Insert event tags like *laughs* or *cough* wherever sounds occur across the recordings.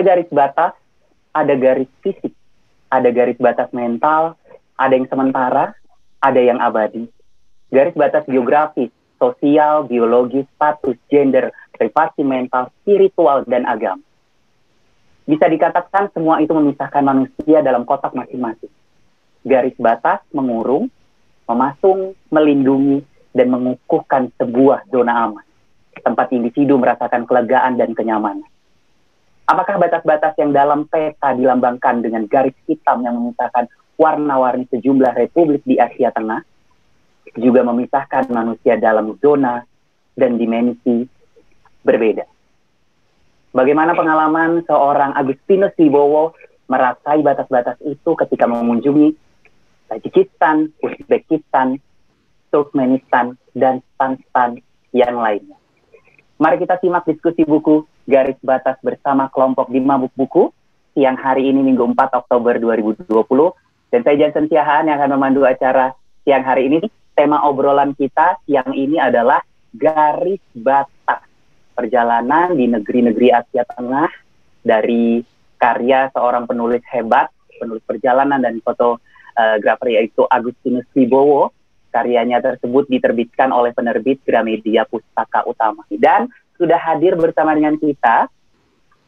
Ada garis batas, ada garis fisik, ada garis batas mental, ada yang sementara, ada yang abadi. Garis batas geografis, sosial, biologis, status, gender, privasi mental, spiritual, dan agama. Bisa dikatakan semua itu memisahkan manusia dalam kotak masing-masing. Garis batas mengurung, memasung, melindungi, dan mengukuhkan sebuah zona aman. Tempat individu merasakan kelegaan dan kenyamanan. Apakah batas-batas yang dalam peta dilambangkan dengan garis hitam yang memisahkan warna-warni sejumlah republik di Asia Tengah juga memisahkan manusia dalam zona dan dimensi berbeda. Bagaimana pengalaman seorang Agustinus Wibowo merasai batas-batas itu ketika mengunjungi Tajikistan, Uzbekistan, Turkmenistan, dan stan-stan yang lainnya. Mari kita simak diskusi buku Garis Batas bersama kelompok di Mabuk Buku siang hari ini Minggu 4 Oktober 2020. Dan saya Jansen Siahaan yang akan memandu acara siang hari ini. Tema obrolan kita siang ini adalah garis batas perjalanan di negeri-negeri Asia Tengah dari karya seorang penulis hebat, penulis perjalanan dan fotografer uh, yaitu Agustinus Wibowo. Karyanya tersebut diterbitkan oleh penerbit Gramedia Pustaka Utama. Dan sudah hadir bersama dengan kita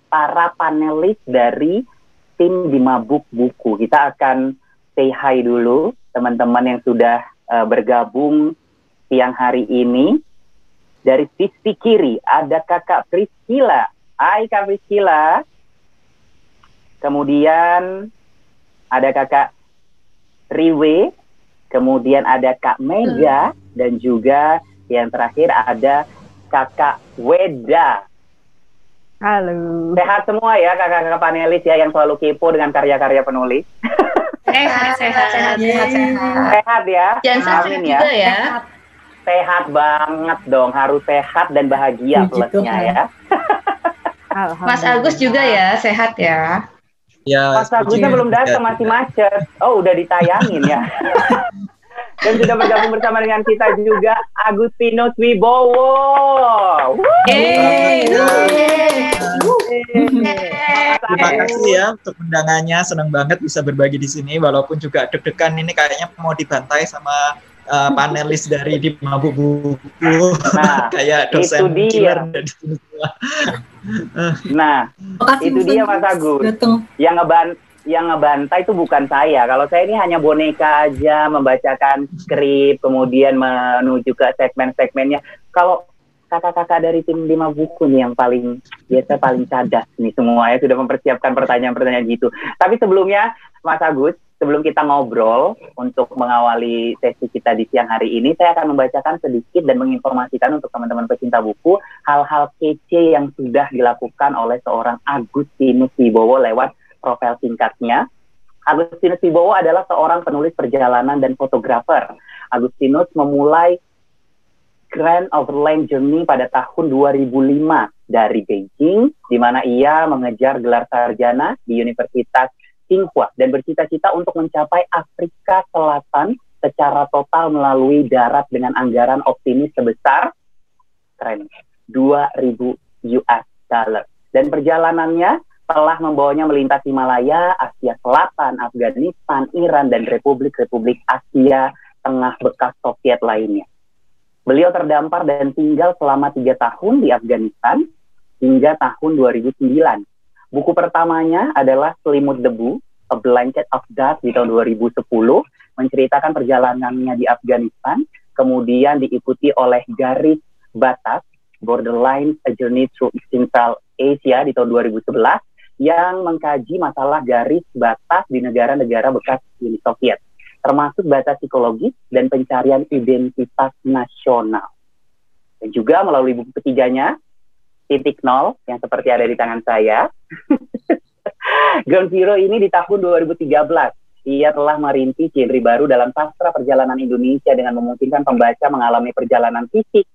para panelis dari tim di Mabuk Buku. Kita akan say hi dulu teman-teman yang sudah uh, bergabung siang hari ini dari sisi kiri ada kakak Priscila. Hai kak Priscila. Kemudian ada kakak Riwe. Kemudian ada kak Mega. Hmm. Dan juga yang terakhir ada kakak Weda. Halo. Sehat semua ya kakak-kakak panelis ya yang selalu kepo dengan karya-karya penulis. *laughs* Sehat, sehat, sehat, sehat, sehat. Sehat ya. Jangan Amin ya. Juga ya. Sehat sehat banget dong, harus sehat dan bahagia plusnya ya. Mas Agus juga ya, sehat ya. Ya, Mas Agusnya belum datang, masih macet. Oh, udah ditayangin ya. *laughs* Dan sudah bergabung bersama dengan kita juga Agustinus Wibowo. Terima kasih ya untuk undangannya. Senang banget bisa berbagi di sini. Walaupun juga deg-degan ini kayaknya mau dibantai sama uh, panelis dari di Mabuk Buku nah, *laughs* kayak dosen itu dia. nah, itu dia Mas Agus. Yang ngeban yang ngebantai itu bukan saya. Kalau saya ini hanya boneka aja membacakan skrip, kemudian menuju ke segmen-segmennya. Kalau kakak-kakak dari tim lima buku nih yang paling biasa paling cadas nih semua ya sudah mempersiapkan pertanyaan-pertanyaan gitu. Tapi sebelumnya Mas Agus, sebelum kita ngobrol untuk mengawali sesi kita di siang hari ini, saya akan membacakan sedikit dan menginformasikan untuk teman-teman pecinta buku hal-hal kece yang sudah dilakukan oleh seorang Agustinus Wibowo lewat profil singkatnya. Agustinus Wibowo adalah seorang penulis perjalanan dan fotografer. Agustinus memulai Grand Overland Journey pada tahun 2005 dari Beijing, di mana ia mengejar gelar sarjana di Universitas Tsinghua dan bercita-cita untuk mencapai Afrika Selatan secara total melalui darat dengan anggaran optimis sebesar keren 2000 US dollar. Dan perjalanannya telah membawanya melintasi Malaya, Asia Selatan, Afghanistan, Iran, dan republik-republik Asia Tengah bekas Soviet lainnya. Beliau terdampar dan tinggal selama tiga tahun di Afghanistan hingga tahun 2009 Buku pertamanya adalah Selimut Debu, A Blanket of Dust di tahun 2010, menceritakan perjalanannya di Afghanistan, kemudian diikuti oleh Garis Batas, Borderline A Journey Through Central Asia di tahun 2011, yang mengkaji masalah garis batas di negara-negara bekas Uni Soviet, termasuk batas psikologis dan pencarian identitas nasional. Dan juga melalui buku ketiganya, titik nol yang seperti ada di tangan saya. *laughs* Ground Zero ini di tahun 2013 ia telah merintis genre baru dalam sastra perjalanan Indonesia dengan memungkinkan pembaca mengalami perjalanan fisik,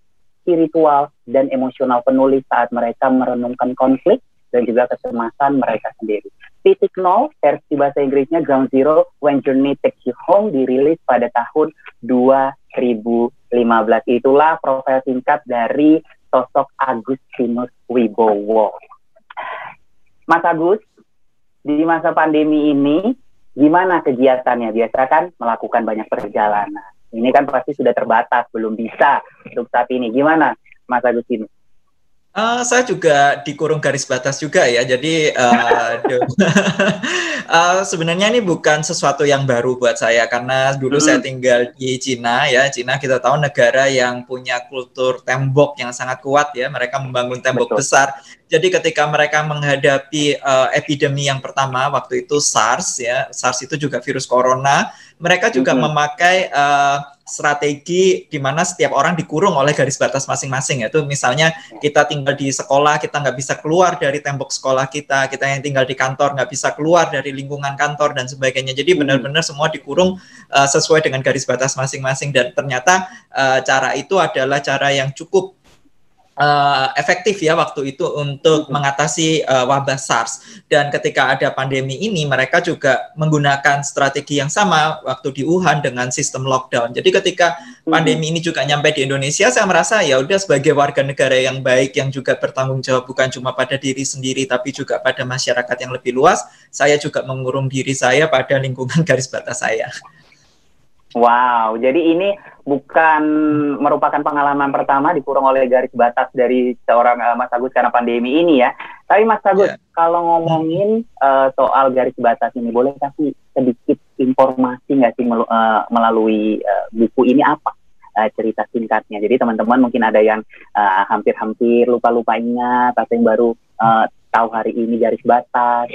spiritual, dan emosional penulis saat mereka merenungkan konflik dan juga kecemasan mereka sendiri. Titik nol versi bahasa Inggrisnya Ground Zero When Journey Takes You Home dirilis pada tahun 2015. Itulah profil singkat dari sosok Agustinus Wibowo. Mas Agus, di masa pandemi ini gimana kegiatannya? Biasa kan melakukan banyak perjalanan. Ini kan pasti sudah terbatas, belum bisa untuk saat ini. Gimana Mas Agus ini? Uh, saya juga dikurung garis batas juga ya. Jadi *laughs* uh, uh, *laughs* sebenarnya ini bukan sesuatu yang baru buat saya karena dulu mm -hmm. saya tinggal di Cina ya. Cina kita tahu negara yang punya kultur tembok yang sangat kuat ya. Mereka membangun tembok Betul. besar. Jadi ketika mereka menghadapi uh, epidemi yang pertama waktu itu SARS ya. SARS itu juga virus corona. Mereka juga mm -hmm. memakai uh, strategi di mana setiap orang dikurung oleh garis batas masing-masing yaitu misalnya kita tinggal di sekolah kita nggak bisa keluar dari tembok sekolah kita kita yang tinggal di kantor nggak bisa keluar dari lingkungan kantor dan sebagainya jadi benar-benar semua dikurung uh, sesuai dengan garis batas masing-masing dan ternyata uh, cara itu adalah cara yang cukup uh, efektif ya waktu itu untuk mengatasi uh, wabah SARS dan ketika ada pandemi ini mereka juga menggunakan strategi yang sama waktu di Wuhan dengan sistem lockdown. Jadi ketika pandemi ini juga nyampe di Indonesia saya merasa ya udah sebagai warga negara yang baik yang juga bertanggung jawab bukan cuma pada diri sendiri tapi juga pada masyarakat yang lebih luas, saya juga mengurung diri saya pada lingkungan *laughs* garis batas saya. Wow, jadi ini bukan merupakan pengalaman pertama dikurung oleh garis batas dari seorang uh, Mas Agus karena pandemi ini ya. Tapi Mas Agus, yeah. kalau ngomongin uh, soal garis batas ini, boleh kasih sedikit informasi nggak sih mel uh, melalui uh, buku ini apa uh, cerita singkatnya? Jadi teman-teman mungkin ada yang hampir-hampir uh, lupa-lupa ingat atau yang baru uh, tahu hari ini garis batas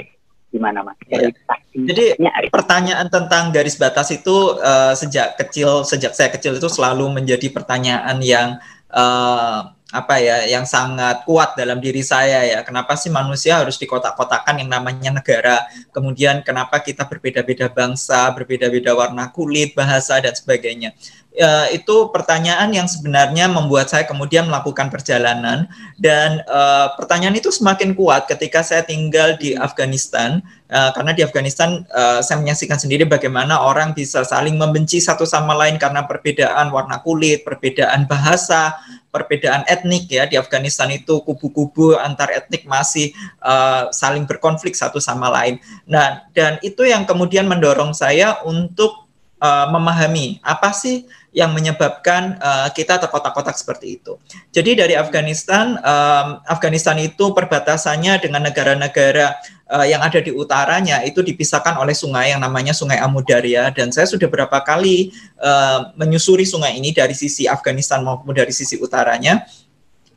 gimana mas? Ya. Jadi pertanyaan tentang garis batas itu uh, sejak kecil sejak saya kecil itu selalu menjadi pertanyaan yang uh, apa ya yang sangat kuat dalam diri saya ya kenapa sih manusia harus dikotak-kotakan yang namanya negara kemudian kenapa kita berbeda-beda bangsa berbeda-beda warna kulit bahasa dan sebagainya uh, itu pertanyaan yang sebenarnya membuat saya kemudian melakukan perjalanan. Dan uh, pertanyaan itu semakin kuat ketika saya tinggal di Afghanistan uh, karena di Afghanistan uh, saya menyaksikan sendiri bagaimana orang bisa saling membenci satu sama lain karena perbedaan warna kulit, perbedaan bahasa, perbedaan etnik ya. Di Afghanistan itu kubu-kubu antar etnik masih uh, saling berkonflik satu sama lain. Nah, dan itu yang kemudian mendorong saya untuk uh, memahami apa sih yang menyebabkan uh, kita terkotak-kotak seperti itu. Jadi dari Afghanistan, um, Afghanistan itu perbatasannya dengan negara-negara uh, yang ada di utaranya itu dipisahkan oleh sungai yang namanya Sungai Amudarya dan saya sudah berapa kali uh, menyusuri sungai ini dari sisi Afghanistan maupun dari sisi utaranya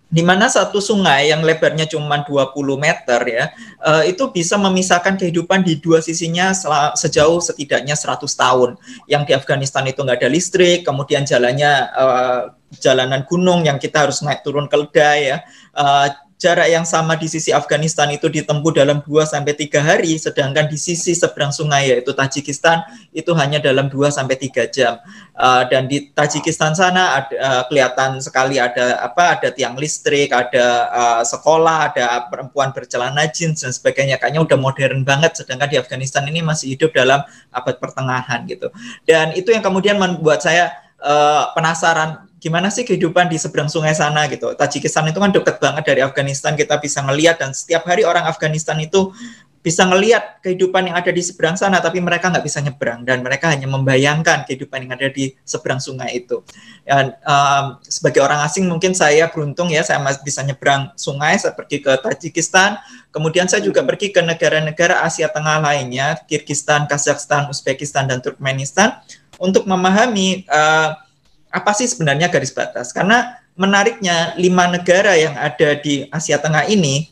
di mana satu sungai yang lebarnya cuma 20 meter ya, uh, itu bisa memisahkan kehidupan di dua sisinya sejauh setidaknya 100 tahun. Yang di Afghanistan itu nggak ada listrik, kemudian jalannya uh, jalanan gunung yang kita harus naik turun keledai ya. Uh, jarak yang sama di sisi Afghanistan itu ditempuh dalam 2 sampai 3 hari sedangkan di sisi seberang sungai yaitu Tajikistan itu hanya dalam 2 sampai 3 jam. Uh, dan di Tajikistan sana ada uh, kelihatan sekali ada apa ada tiang listrik, ada uh, sekolah, ada perempuan bercelana jeans dan sebagainya. Kayaknya udah modern banget sedangkan di Afghanistan ini masih hidup dalam abad pertengahan gitu. Dan itu yang kemudian membuat saya uh, penasaran gimana sih kehidupan di seberang sungai sana gitu. Tajikistan itu kan dekat banget dari Afghanistan, kita bisa ngelihat dan setiap hari orang Afghanistan itu bisa ngelihat kehidupan yang ada di seberang sana, tapi mereka nggak bisa nyebrang dan mereka hanya membayangkan kehidupan yang ada di seberang sungai itu. Dan um, sebagai orang asing mungkin saya beruntung ya, saya masih bisa nyebrang sungai, saya pergi ke Tajikistan, kemudian saya juga pergi ke negara-negara Asia Tengah lainnya, Kirgistan, Kazakhstan, Uzbekistan, dan Turkmenistan, untuk memahami uh, apa sih sebenarnya garis batas? Karena menariknya lima negara yang ada di Asia Tengah ini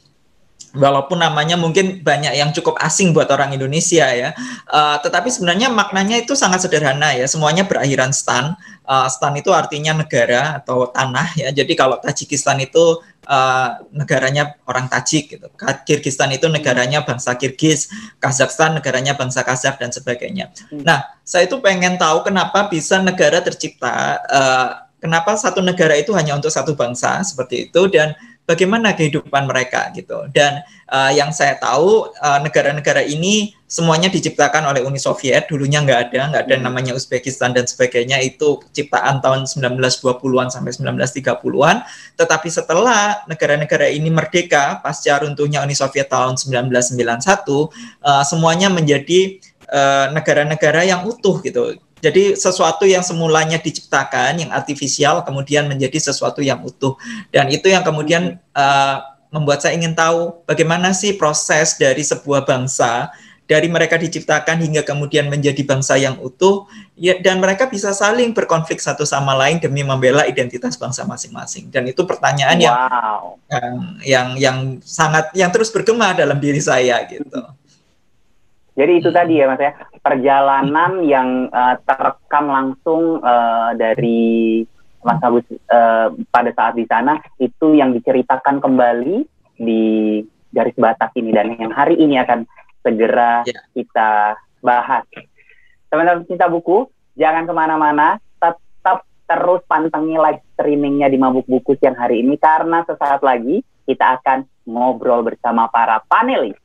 walaupun namanya mungkin banyak yang cukup asing buat orang Indonesia ya, uh, tetapi sebenarnya maknanya itu sangat sederhana ya. Semuanya berakhiran stan. Uh, stan itu artinya negara atau tanah ya. Jadi kalau Tajikistan itu uh, negaranya orang Tajik gitu. Kirgistan itu negaranya bangsa Kirgis, Kazakhstan negaranya bangsa Kazakh dan sebagainya. Hmm. Nah, saya itu pengen tahu kenapa bisa negara tercipta uh, kenapa satu negara itu hanya untuk satu bangsa seperti itu dan bagaimana kehidupan mereka gitu. Dan uh, yang saya tahu negara-negara uh, ini semuanya diciptakan oleh Uni Soviet. Dulunya nggak ada, nggak ada hmm. namanya Uzbekistan dan sebagainya. Itu ciptaan tahun 1920-an sampai 1930-an. Tetapi setelah negara-negara ini merdeka pasca runtuhnya Uni Soviet tahun 1991, uh, semuanya menjadi negara-negara uh, yang utuh gitu jadi sesuatu yang semulanya diciptakan, yang artifisial, kemudian menjadi sesuatu yang utuh. Dan itu yang kemudian uh, membuat saya ingin tahu bagaimana sih proses dari sebuah bangsa dari mereka diciptakan hingga kemudian menjadi bangsa yang utuh ya, dan mereka bisa saling berkonflik satu sama lain demi membela identitas bangsa masing-masing dan itu pertanyaan wow. yang yang yang sangat yang terus bergema dalam diri saya gitu. Jadi itu hmm. tadi ya Mas ya, perjalanan yang uh, terekam langsung uh, dari Mas Agus uh, pada saat di sana itu yang diceritakan kembali di garis batas ini dan yang hari ini akan segera yeah. kita bahas. Teman-teman cinta buku, jangan ke mana-mana, tetap terus pantengin live streamingnya di Mabuk Buku siang hari ini karena sesaat lagi kita akan ngobrol bersama para panelis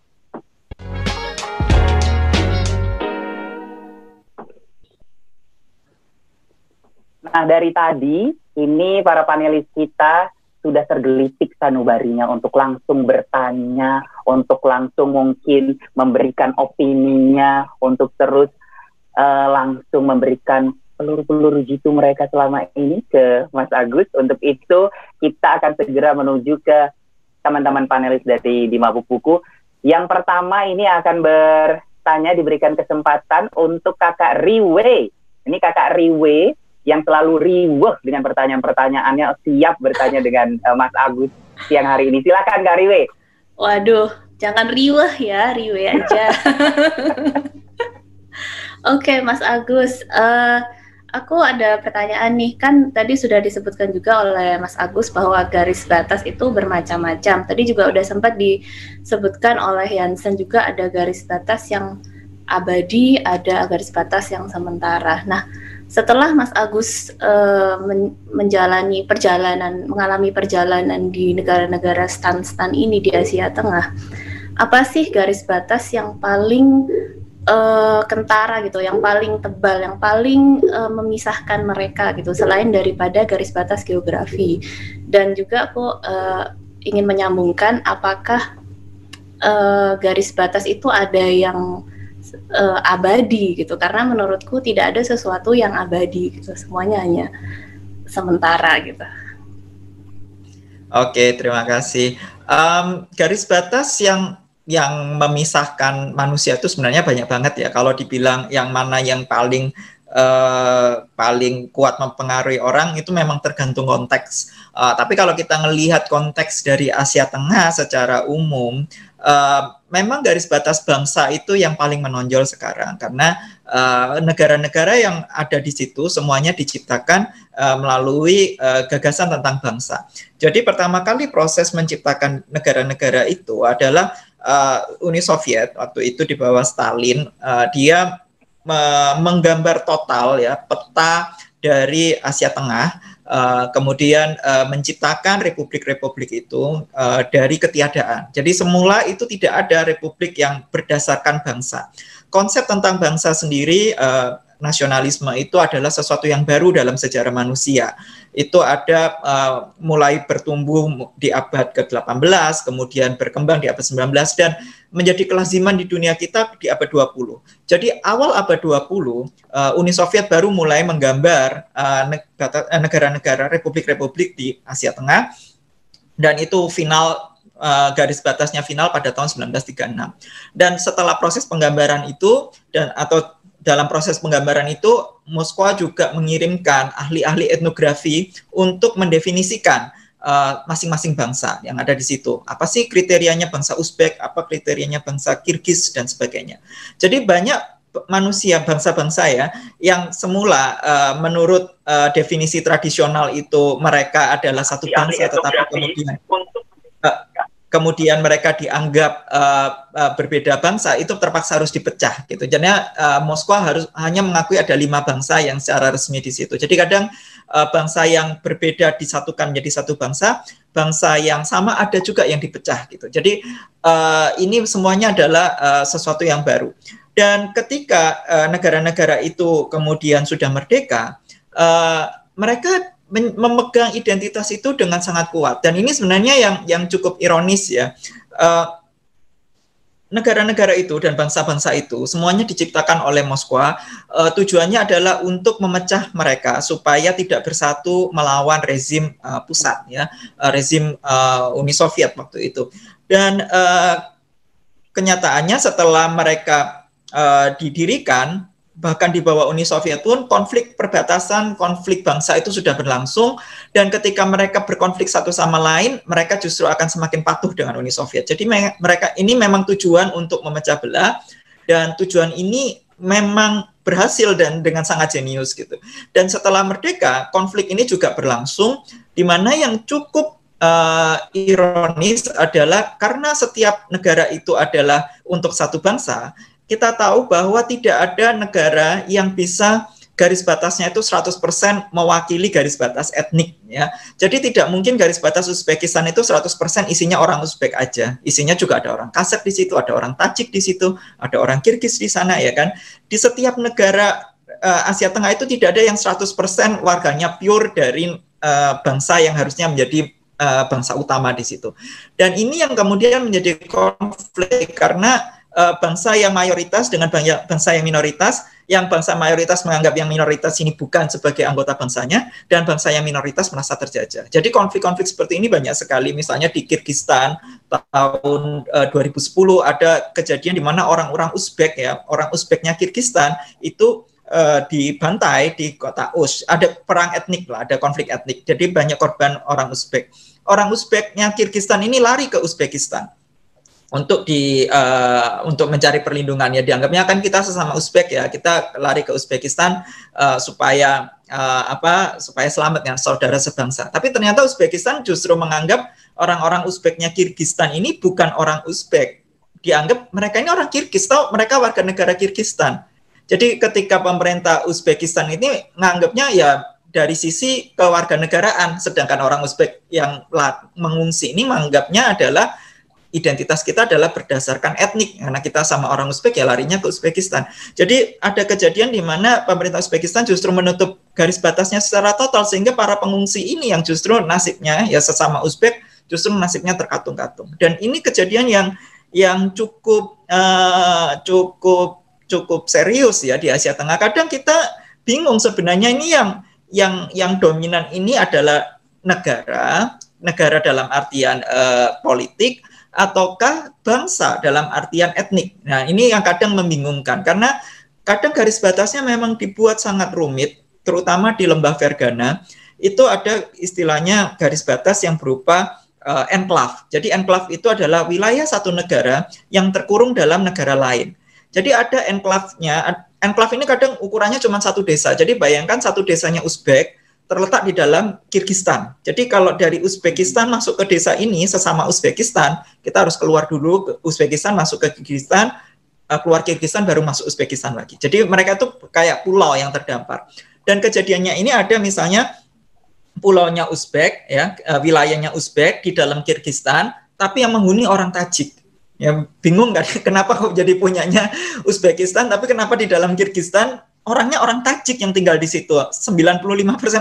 Nah, dari tadi ini para panelis kita sudah tergelitik sanubarinya untuk langsung bertanya, untuk langsung mungkin memberikan opininya, untuk terus uh, langsung memberikan peluru-peluru jitu mereka selama ini ke Mas Agus. Untuk itu kita akan segera menuju ke teman-teman panelis dari di Mabuk Buku. Yang pertama ini akan bertanya diberikan kesempatan untuk Kakak Riwe. Ini Kakak Riwe yang selalu riweh dengan pertanyaan-pertanyaannya siap bertanya dengan uh, Mas Agus siang hari ini. Silakan Kak Riwe. Waduh, jangan riweh ya, riwe aja. *laughs* Oke, okay, Mas Agus. Uh, aku ada pertanyaan nih. Kan tadi sudah disebutkan juga oleh Mas Agus bahwa garis batas itu bermacam-macam. Tadi juga udah sempat disebutkan oleh Yansen juga ada garis batas yang abadi, ada garis batas yang sementara. Nah, setelah Mas Agus uh, men menjalani perjalanan, mengalami perjalanan di negara-negara stan-stan ini di Asia Tengah, apa sih garis batas yang paling uh, kentara gitu, yang paling tebal, yang paling uh, memisahkan mereka gitu, selain daripada garis batas geografi. Dan juga aku uh, ingin menyambungkan apakah uh, garis batas itu ada yang uh, abadi gitu karena menurutku tidak ada sesuatu yang abadi gitu semuanya hanya sementara gitu. Oke terima kasih. Um, garis batas yang yang memisahkan manusia itu sebenarnya banyak banget ya. Kalau dibilang yang mana yang paling uh, paling kuat mempengaruhi orang itu memang tergantung konteks. Uh, tapi kalau kita melihat konteks dari Asia Tengah secara umum, uh, memang garis batas bangsa itu yang paling menonjol sekarang karena eh, negara-negara uh, yang ada di situ semuanya diciptakan uh, melalui uh, gagasan tentang bangsa. Jadi pertama kali proses menciptakan negara-negara itu adalah uh, Uni Soviet waktu itu di bawah Stalin uh, dia me menggambar total ya peta dari Asia Tengah Uh, kemudian uh, menciptakan republik-republik itu uh, dari ketiadaan. Jadi semula itu tidak ada republik yang berdasarkan bangsa. Konsep tentang bangsa sendiri uh, nasionalisme itu adalah sesuatu yang baru dalam sejarah manusia. Itu ada uh, mulai bertumbuh di abad ke-18, kemudian berkembang di abad 19 dan menjadi kelaziman di dunia kita di abad 20. Jadi awal abad 20, uh, Uni Soviet baru mulai menggambar uh, negara-negara republik-republik di Asia Tengah dan itu final garis batasnya final pada tahun 1936. Dan setelah proses penggambaran itu dan atau dalam proses penggambaran itu Moskwa juga mengirimkan ahli-ahli etnografi untuk mendefinisikan eh, masing-masing uh, bangsa yang ada di situ. Apa sih kriterianya bangsa Uzbek, apa kriterianya bangsa Kirgis dan sebagainya. Jadi banyak manusia bangsa-bangsa ya yang semula uh, menurut uh, definisi tradisional itu mereka adalah satu bangsa tetapi kemudian uh, kemudian mereka dianggap uh, uh, berbeda bangsa itu terpaksa harus dipecah gitu. Jadi uh, Moskwa harus hanya mengakui ada lima bangsa yang secara resmi di situ. Jadi kadang uh, bangsa yang berbeda disatukan menjadi satu bangsa, bangsa yang sama ada juga yang dipecah gitu. Jadi uh, ini semuanya adalah uh, sesuatu yang baru. Dan ketika negara-negara uh, itu kemudian sudah merdeka, uh, mereka memegang identitas itu dengan sangat kuat. Dan ini sebenarnya yang yang cukup ironis ya. Uh, negara-negara itu dan bangsa-bangsa itu semuanya diciptakan oleh Moskwa. Uh, tujuannya adalah untuk memecah mereka supaya tidak bersatu melawan rezim uh, pusat ya, uh, rezim uh, Uni Soviet waktu itu. Dan uh, kenyataannya setelah mereka uh, didirikan bahkan di bawah Uni Soviet pun konflik perbatasan, konflik bangsa itu sudah berlangsung dan ketika mereka berkonflik satu sama lain, mereka justru akan semakin patuh dengan Uni Soviet. Jadi mereka ini memang tujuan untuk memecah belah dan tujuan ini memang berhasil dan dengan sangat jenius gitu. Dan setelah merdeka, konflik ini juga berlangsung di mana yang cukup uh, ironis adalah karena setiap negara itu adalah untuk satu bangsa, kita tahu bahwa tidak ada negara yang bisa garis batasnya itu 100% mewakili garis batas etnik ya. Jadi tidak mungkin garis batas Uzbekistan itu 100% isinya orang Uzbek aja. Isinya juga ada orang Kazakh di situ, ada orang Tajik di situ, ada orang Kirgis di sana ya kan. Di setiap negara uh, Asia Tengah itu tidak ada yang 100% warganya pure dari uh, bangsa yang harusnya menjadi uh, bangsa utama di situ. Dan ini yang kemudian menjadi konflik karena uh, bangsa yang mayoritas dengan bangsa yang minoritas, yang bangsa mayoritas menganggap yang minoritas ini bukan sebagai anggota bangsanya, dan bangsa yang minoritas merasa terjajah. Jadi konflik-konflik seperti ini banyak sekali, misalnya di Kirgistan tahun uh, eh, 2010 ada kejadian di mana orang-orang Uzbek ya, orang Uzbeknya Kirgistan itu uh, dibantai di kota Us. Ada perang etnik lah, ada konflik etnik. Jadi banyak korban orang Uzbek. Orang Uzbeknya Kirgistan ini lari ke Uzbekistan untuk di uh, untuk mencari perlindungan. Ya dianggapnya kan kita sesama Uzbek ya kita lari ke Uzbekistan uh, supaya uh, apa supaya selamat dengan saudara sebangsa. Tapi ternyata Uzbekistan justru menganggap orang-orang Uzbeknya Kirgistan ini bukan orang Uzbek. Dianggap mereka ini orang Kirgis tau mereka warga negara Kirgistan. Jadi ketika pemerintah Uzbekistan ini menganggapnya ya dari sisi kewarganegaraan sedangkan orang Uzbek yang mengungsi ini menganggapnya adalah identitas kita adalah berdasarkan etnik karena kita sama orang Uzbek ya larinya ke Uzbekistan. Jadi ada kejadian di mana pemerintah Uzbekistan justru menutup garis batasnya secara total sehingga para pengungsi ini yang justru nasibnya ya sesama Uzbek justru nasibnya terkatung-katung. Dan ini kejadian yang yang cukup uh, cukup cukup serius ya di Asia Tengah. Kadang kita bingung sebenarnya ini yang yang yang dominan ini adalah negara negara dalam artian uh, politik ataukah bangsa dalam artian etnik. Nah, ini yang kadang membingungkan karena kadang garis batasnya memang dibuat sangat rumit, terutama di lembah Fergana. Itu ada istilahnya garis batas yang berupa uh, enclave. Jadi enclave itu adalah wilayah satu negara yang terkurung dalam negara lain. Jadi ada enclave-nya. Enclave ini kadang ukurannya cuma satu desa. Jadi bayangkan satu desanya Uzbek, terletak di dalam Kirgistan. Jadi kalau dari Uzbekistan masuk ke desa ini sesama Uzbekistan, kita harus keluar dulu ke Uzbekistan, masuk ke Kirgistan, eh, keluar Kirgistan baru masuk Uzbekistan lagi. Jadi mereka itu kayak pulau yang terdampar. Dan kejadiannya ini ada misalnya pulaunya Uzbek ya, eh, wilayahnya Uzbek di dalam Kirgistan, tapi yang menghuni orang Tajik. Ya bingung kan *laughs* kenapa kok jadi punyanya Uzbekistan tapi kenapa di dalam Kirgistan orangnya orang Tajik yang tinggal di situ, 95%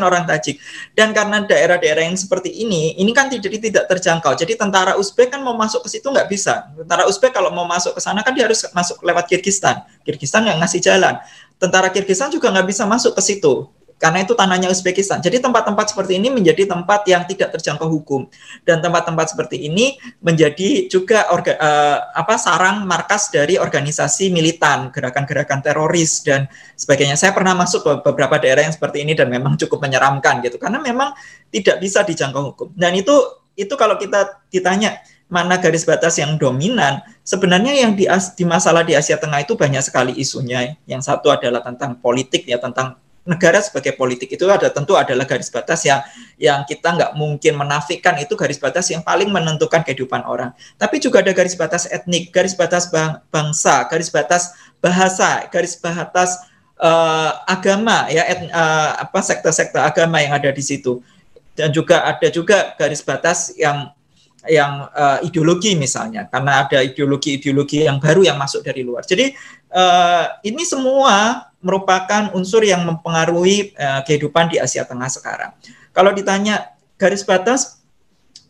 orang Tajik. Dan karena daerah-daerah yang seperti ini, ini kan tidak tidak terjangkau. Jadi tentara Uzbek kan mau masuk ke situ nggak bisa. Tentara Uzbek kalau mau masuk ke sana kan dia harus masuk lewat Kirgistan. Kirgistan nggak ngasih jalan. Tentara Kirgistan juga nggak bisa masuk ke situ karena itu tanahnya Uzbekistan. Jadi tempat-tempat seperti ini menjadi tempat yang tidak terjangkau hukum dan tempat-tempat seperti ini menjadi juga orga, uh, apa sarang markas dari organisasi militan, gerakan-gerakan teroris dan sebagainya. Saya pernah masuk ke beberapa daerah yang seperti ini dan memang cukup menyeramkan gitu karena memang tidak bisa dijangkau hukum. Dan itu itu kalau kita ditanya mana garis batas yang dominan, sebenarnya yang di, di masalah di Asia Tengah itu banyak sekali isunya. Yang satu adalah tentang politik ya, tentang negara sebagai politik itu ada tentu adalah garis batas yang yang kita nggak mungkin menafikan itu garis batas yang paling menentukan kehidupan orang. Tapi juga ada garis batas etnik, garis batas bang, bangsa, garis batas bahasa, garis batas uh, agama ya et, uh, apa sektor-sektor agama yang ada di situ dan juga ada juga garis batas yang yang uh, ideologi misalnya karena ada ideologi-ideologi yang baru yang masuk dari luar. Jadi uh, ini semua merupakan unsur yang mempengaruhi uh, kehidupan di Asia Tengah sekarang. Kalau ditanya garis batas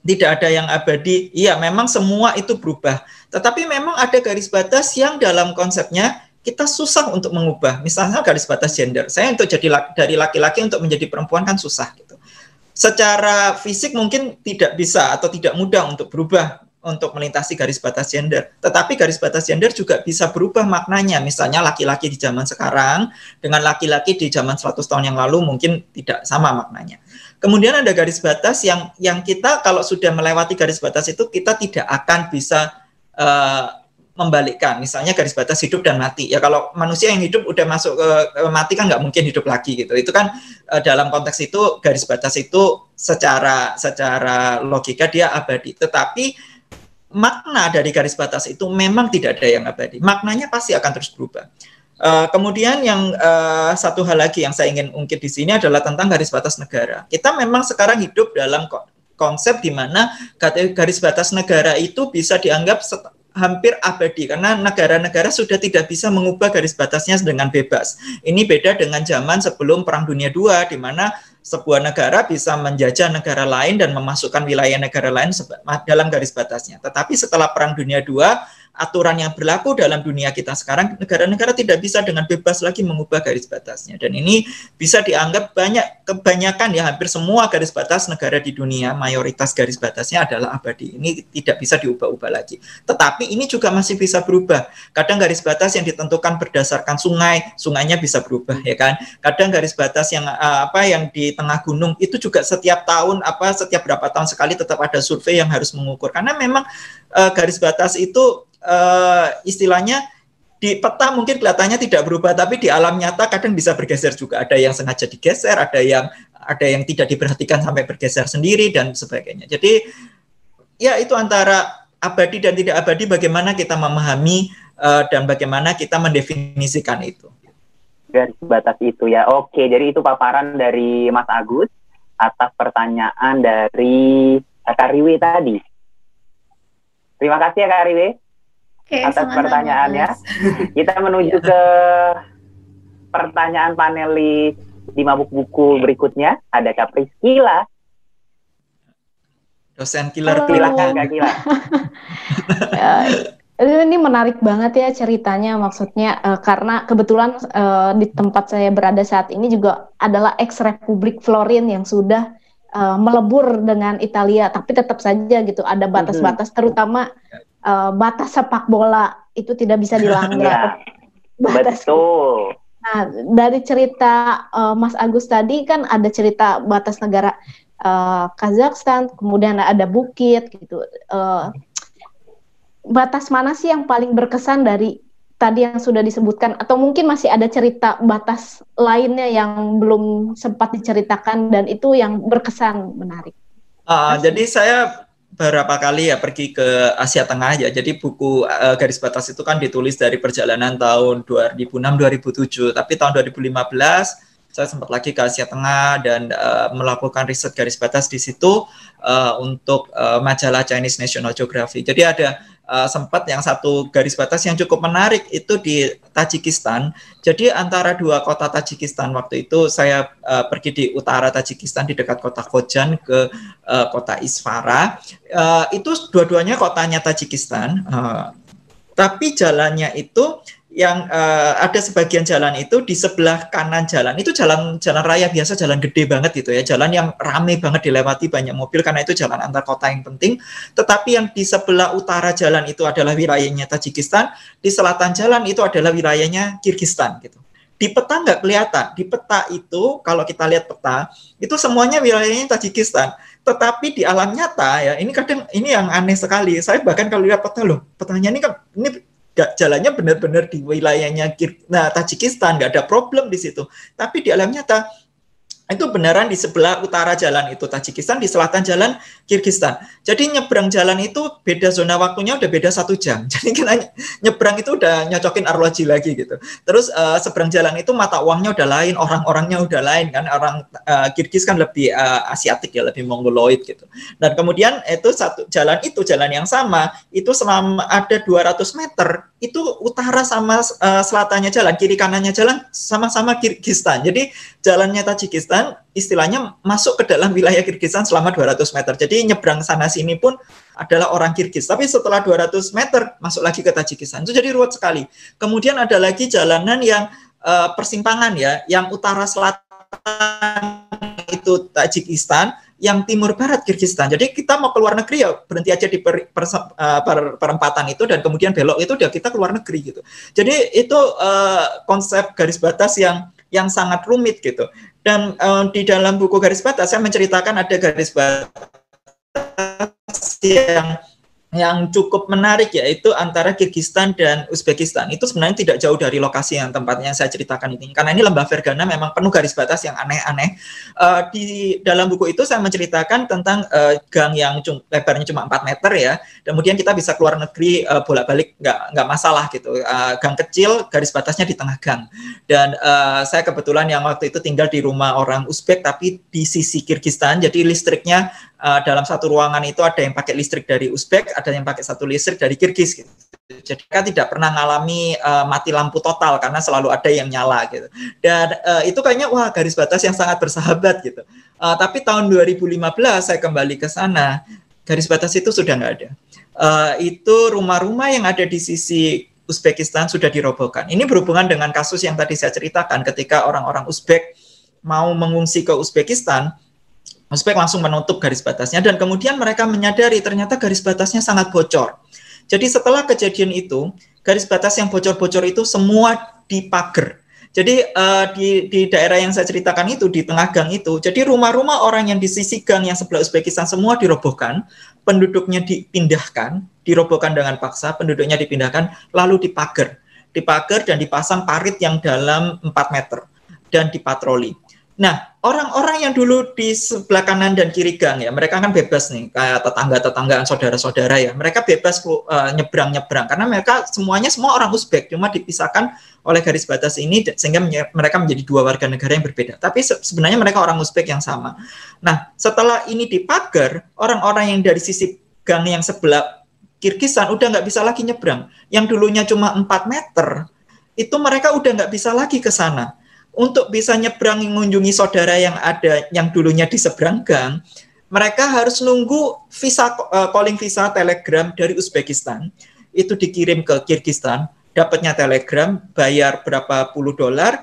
tidak ada yang abadi, iya memang semua itu berubah. Tetapi memang ada garis batas yang dalam konsepnya kita susah untuk mengubah. Misalnya garis batas gender. Saya untuk jadi dari laki-laki untuk menjadi perempuan kan susah gitu secara fisik mungkin tidak bisa atau tidak mudah untuk berubah untuk melintasi garis batas gender. Tetapi garis batas gender juga bisa berubah maknanya. Misalnya laki-laki di zaman sekarang dengan laki-laki di zaman 100 tahun yang lalu mungkin tidak sama maknanya. Kemudian ada garis batas yang yang kita kalau sudah melewati garis batas itu kita tidak akan bisa uh, membalikkan. Misalnya garis batas hidup dan mati. Ya kalau manusia yang hidup udah masuk ke, ke mati kan nggak mungkin hidup lagi gitu. Itu kan uh, dalam konteks itu garis batas itu secara secara logika dia abadi. Tetapi makna dari garis batas itu memang tidak ada yang abadi. Maknanya pasti akan terus berubah. Uh, kemudian yang uh, satu hal lagi yang saya ingin ungkit di sini adalah tentang garis batas negara. Kita memang sekarang hidup dalam konsep di mana garis batas negara itu bisa dianggap hampir abadi karena negara-negara sudah tidak bisa mengubah garis batasnya dengan bebas. Ini beda dengan zaman sebelum Perang Dunia II di mana sebuah negara bisa menjajah negara lain dan memasukkan wilayah negara lain dalam garis batasnya. Tetapi setelah Perang Dunia II, aturan yang berlaku dalam dunia kita sekarang, negara-negara tidak bisa dengan bebas lagi mengubah garis batasnya. Dan ini bisa dianggap banyak, kebanyakan ya hampir semua garis batas negara di dunia, mayoritas garis batasnya adalah abadi. Ini tidak bisa diubah-ubah lagi. Tetapi ini juga masih bisa berubah. Kadang garis batas yang ditentukan berdasarkan sungai, sungainya bisa berubah ya kan. Kadang garis batas yang uh, apa yang di tengah gunung itu juga setiap tahun apa setiap berapa tahun sekali tetap ada survei yang harus mengukur karena memang uh, garis batas itu uh, istilahnya di peta mungkin kelihatannya tidak berubah tapi di alam nyata kadang bisa bergeser juga. Ada yang sengaja digeser ada yang ada yang tidak diperhatikan sampai bergeser sendiri dan sebagainya. Jadi ya itu antara abadi dan tidak abadi bagaimana kita memahami uh, dan bagaimana kita mendefinisikan itu. Garis batas itu ya. Oke jadi itu paparan dari Mas Agus atas pertanyaan dari Kariwe tadi. Terima kasih ya Kariwe okay, atas pertanyaannya. *laughs* Kita menuju ya. ke pertanyaan panelis di mabuk buku berikutnya. Ada Kak Priskila. Dosen killer silakan Kak Kila. Ya, *laughs* ini menarik banget ya ceritanya maksudnya uh, karena kebetulan uh, di tempat saya berada saat ini juga adalah ex Republik Florin yang sudah uh, melebur dengan Italia tapi tetap saja gitu ada batas-batas terutama uh, batas sepak bola itu tidak bisa dilanggar. *laughs* ya, betul. Nah, dari cerita uh, Mas Agus tadi kan ada cerita batas negara uh, Kazakhstan, kemudian ada bukit gitu. Uh, batas mana sih yang paling berkesan dari tadi yang sudah disebutkan atau mungkin masih ada cerita batas lainnya yang belum sempat diceritakan dan itu yang berkesan menarik. Uh, jadi saya beberapa kali ya pergi ke Asia Tengah ya. Jadi buku uh, garis batas itu kan ditulis dari perjalanan tahun 2006 2007, tapi tahun 2015 saya sempat lagi ke Asia Tengah dan uh, melakukan riset garis batas di situ uh, untuk uh, majalah Chinese National Geography. Jadi ada uh, sempat yang satu garis batas yang cukup menarik itu di Tajikistan. Jadi antara dua kota Tajikistan waktu itu saya uh, pergi di utara Tajikistan di dekat kota Khojan ke uh, kota Isfara. Uh, itu dua-duanya kotanya Tajikistan. Uh, tapi jalannya itu yang uh, ada sebagian jalan itu di sebelah kanan jalan. Itu jalan jalan raya biasa jalan gede banget gitu ya. Jalan yang ramai banget dilewati banyak mobil karena itu jalan antar kota yang penting. Tetapi yang di sebelah utara jalan itu adalah wilayahnya Tajikistan. Di selatan jalan itu adalah wilayahnya Kirgistan gitu. Di peta nggak kelihatan. Di peta itu kalau kita lihat peta itu semuanya wilayahnya Tajikistan. Tetapi di alam nyata ya ini kadang ini yang aneh sekali. Saya bahkan kalau lihat peta loh petanya ini kan ini jalannya benar-benar di wilayahnya nah Tajikistan nggak ada problem di situ. Tapi di alam nyata itu beneran di sebelah utara jalan itu Tajikistan, di selatan jalan Kirgistan. Jadi nyebrang jalan itu beda zona waktunya udah beda satu jam. *laughs* Jadi kita nyebrang itu udah nyocokin arloji lagi gitu. Terus uh, seberang jalan itu mata uangnya udah lain, orang-orangnya udah lain kan. Orang uh, Kirgis kan lebih uh, asiatik ya, lebih mongoloid gitu. Dan kemudian itu satu jalan itu jalan yang sama itu selama ada 200 meter itu utara sama uh, selatannya jalan, kiri kanannya jalan sama-sama Kirgistan. Jadi jalannya Tajikistan istilahnya masuk ke dalam wilayah Kirgistan selama 200 meter. Jadi nyebrang sana sini pun adalah orang Kirgis. Tapi setelah 200 meter masuk lagi ke Tajikistan. Itu jadi ruwet sekali. Kemudian ada lagi jalanan yang uh, persimpangan ya, yang utara selatan itu Tajikistan, yang timur barat Kirgistan. Jadi kita mau keluar negeri ya berhenti aja di per, per, uh, per, perempatan itu dan kemudian belok itu udah kita keluar negeri gitu. Jadi itu uh, konsep garis batas yang yang sangat rumit gitu. Dan uh, di dalam buku garis batas saya menceritakan ada garis batas yang yang cukup menarik yaitu antara Kirgistan dan Uzbekistan. Itu sebenarnya tidak jauh dari lokasi yang tempatnya saya ceritakan ini. Karena ini lembah Fergana memang penuh garis batas yang aneh-aneh. Uh, di dalam buku itu saya menceritakan tentang uh, gang yang lebarnya cuma 4 meter ya. Kemudian kita bisa keluar negeri uh, bolak-balik nggak nggak masalah gitu. Uh, gang kecil garis batasnya di tengah gang. Dan uh, saya kebetulan yang waktu itu tinggal di rumah orang Uzbek tapi di sisi Kirgistan. Jadi listriknya uh, dalam satu ruangan itu ada yang pakai listrik dari Uzbek, ada yang pakai satu listrik dari Kirgis gitu. Jadi kan tidak pernah mengalami uh, mati lampu total karena selalu ada yang nyala gitu. Dan uh, itu kayaknya wah garis batas yang sangat bersahabat gitu. Uh, tapi tahun 2015 saya kembali ke sana, garis batas itu sudah nggak ada. Uh, itu rumah-rumah yang ada di sisi Uzbekistan sudah dirobohkan. Ini berhubungan dengan kasus yang tadi saya ceritakan ketika orang-orang Uzbek mau mengungsi ke Uzbekistan, Uzbek langsung menutup garis batasnya dan kemudian mereka menyadari ternyata garis batasnya sangat bocor. Jadi setelah kejadian itu, garis batas yang bocor-bocor itu semua dipagar. Jadi uh, di, di daerah yang saya ceritakan itu di tengah gang itu, jadi rumah-rumah orang yang di sisi gang yang sebelah Uzbekistan semua dirobohkan, penduduknya dipindahkan, dirobohkan dengan paksa, penduduknya dipindahkan, lalu dipagar, dipagar dan dipasang parit yang dalam 4 meter dan dipatroli. Nah, orang-orang yang dulu di sebelah kanan dan kiri gang ya, mereka kan bebas nih, kayak tetangga-tetanggaan, saudara-saudara ya. Mereka bebas uh, nyebrang-nyebrang karena mereka semuanya semua orang Uzbek, cuma dipisahkan oleh garis batas ini sehingga mereka menjadi dua warga negara yang berbeda. Tapi se sebenarnya mereka orang Uzbek yang sama. Nah, setelah ini dipagar, orang-orang yang dari sisi gang yang sebelah Kirgisan udah nggak bisa lagi nyebrang. Yang dulunya cuma 4 meter, itu mereka udah nggak bisa lagi ke sana untuk bisa nyebrang mengunjungi saudara yang ada yang dulunya di seberang gang, mereka harus nunggu visa uh, calling visa telegram dari Uzbekistan. Itu dikirim ke Kirgistan, dapatnya telegram, bayar berapa puluh dolar,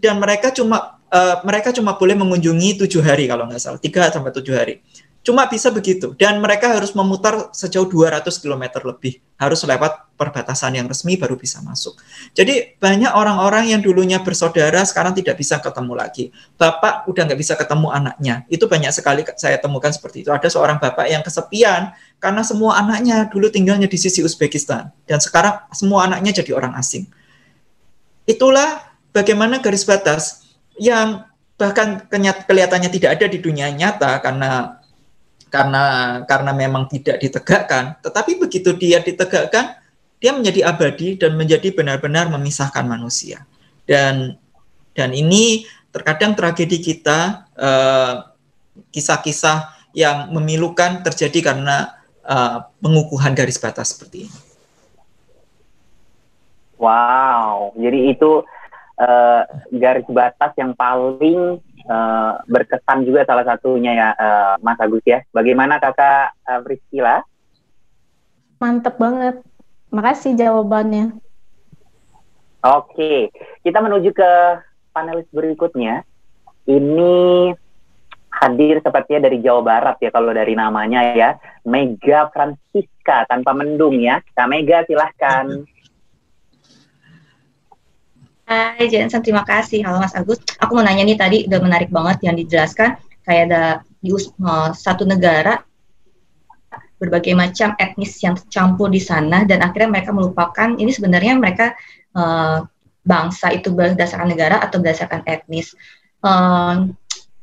dan mereka cuma uh, mereka cuma boleh mengunjungi tujuh hari kalau nggak salah, tiga sampai tujuh hari. Cuma bisa begitu. Dan mereka harus memutar sejauh 200 km lebih. Harus lewat perbatasan yang resmi baru bisa masuk. Jadi banyak orang-orang yang dulunya bersaudara sekarang tidak bisa ketemu lagi. Bapak udah nggak bisa ketemu anaknya. Itu banyak sekali saya temukan seperti itu. Ada seorang bapak yang kesepian karena semua anaknya dulu tinggalnya di sisi Uzbekistan. Dan sekarang semua anaknya jadi orang asing. Itulah bagaimana garis batas yang bahkan kelihatannya tidak ada di dunia nyata karena karena karena memang tidak ditegakkan, tetapi begitu dia ditegakkan, dia menjadi abadi dan menjadi benar-benar memisahkan manusia. Dan dan ini terkadang tragedi kita eh, kisah-kisah yang memilukan terjadi karena uh, pengukuhan garis batas seperti ini. Wow, jadi itu uh, garis batas yang paling uh, berkesan juga salah satunya ya uh, Mas Agus ya. Bagaimana kakak uh, Priscila? Mantep banget. Makasih jawabannya. Oke, kita menuju ke panelis berikutnya. Ini hadir sepertinya dari Jawa Barat ya kalau dari namanya ya. Mega Francisca tanpa mendung ya. Kak Mega silahkan. *laughs* Hai Jensen, terima kasih. Halo Mas Agus. Aku mau nanya nih tadi udah menarik banget yang dijelaskan kayak ada di uh, satu negara berbagai macam etnis yang tercampur di sana dan akhirnya mereka melupakan ini sebenarnya mereka uh, bangsa itu berdasarkan negara atau berdasarkan etnis. Uh,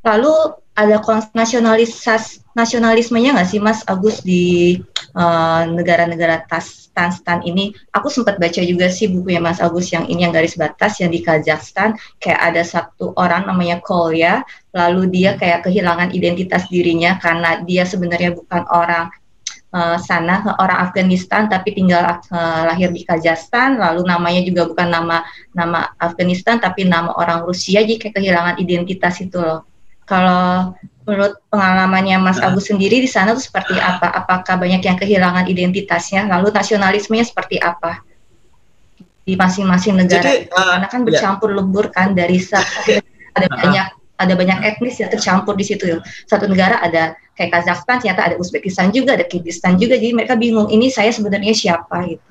Lalu ada nasionalisas nasionalismenya nggak sih Mas Agus di uh, negara-negara tas stan-stan ini? Aku sempat baca juga sih bukunya Mas Agus yang ini yang garis batas yang di Kazakhstan. Kayak ada satu orang namanya Kolya, lalu dia kayak kehilangan identitas dirinya karena dia sebenarnya bukan orang uh, sana orang Afghanistan tapi tinggal uh, lahir di Kazakhstan. Lalu namanya juga bukan nama nama Afghanistan tapi nama orang Rusia jadi kayak kehilangan identitas itu loh. Kalau menurut pengalamannya Mas nah. Agus sendiri di sana tuh seperti apa? Apakah banyak yang kehilangan identitasnya? Lalu nasionalismenya seperti apa di masing-masing negara? Jadi, uh, Karena kan ya. bercampur ya. lebur kan dari *laughs* ada banyak ada banyak etnis yang tercampur di situ. Satu negara ada kayak Kazakhstan, ternyata ada Uzbekistan juga, ada Kyrgyzstan juga. Jadi mereka bingung ini saya sebenarnya siapa gitu.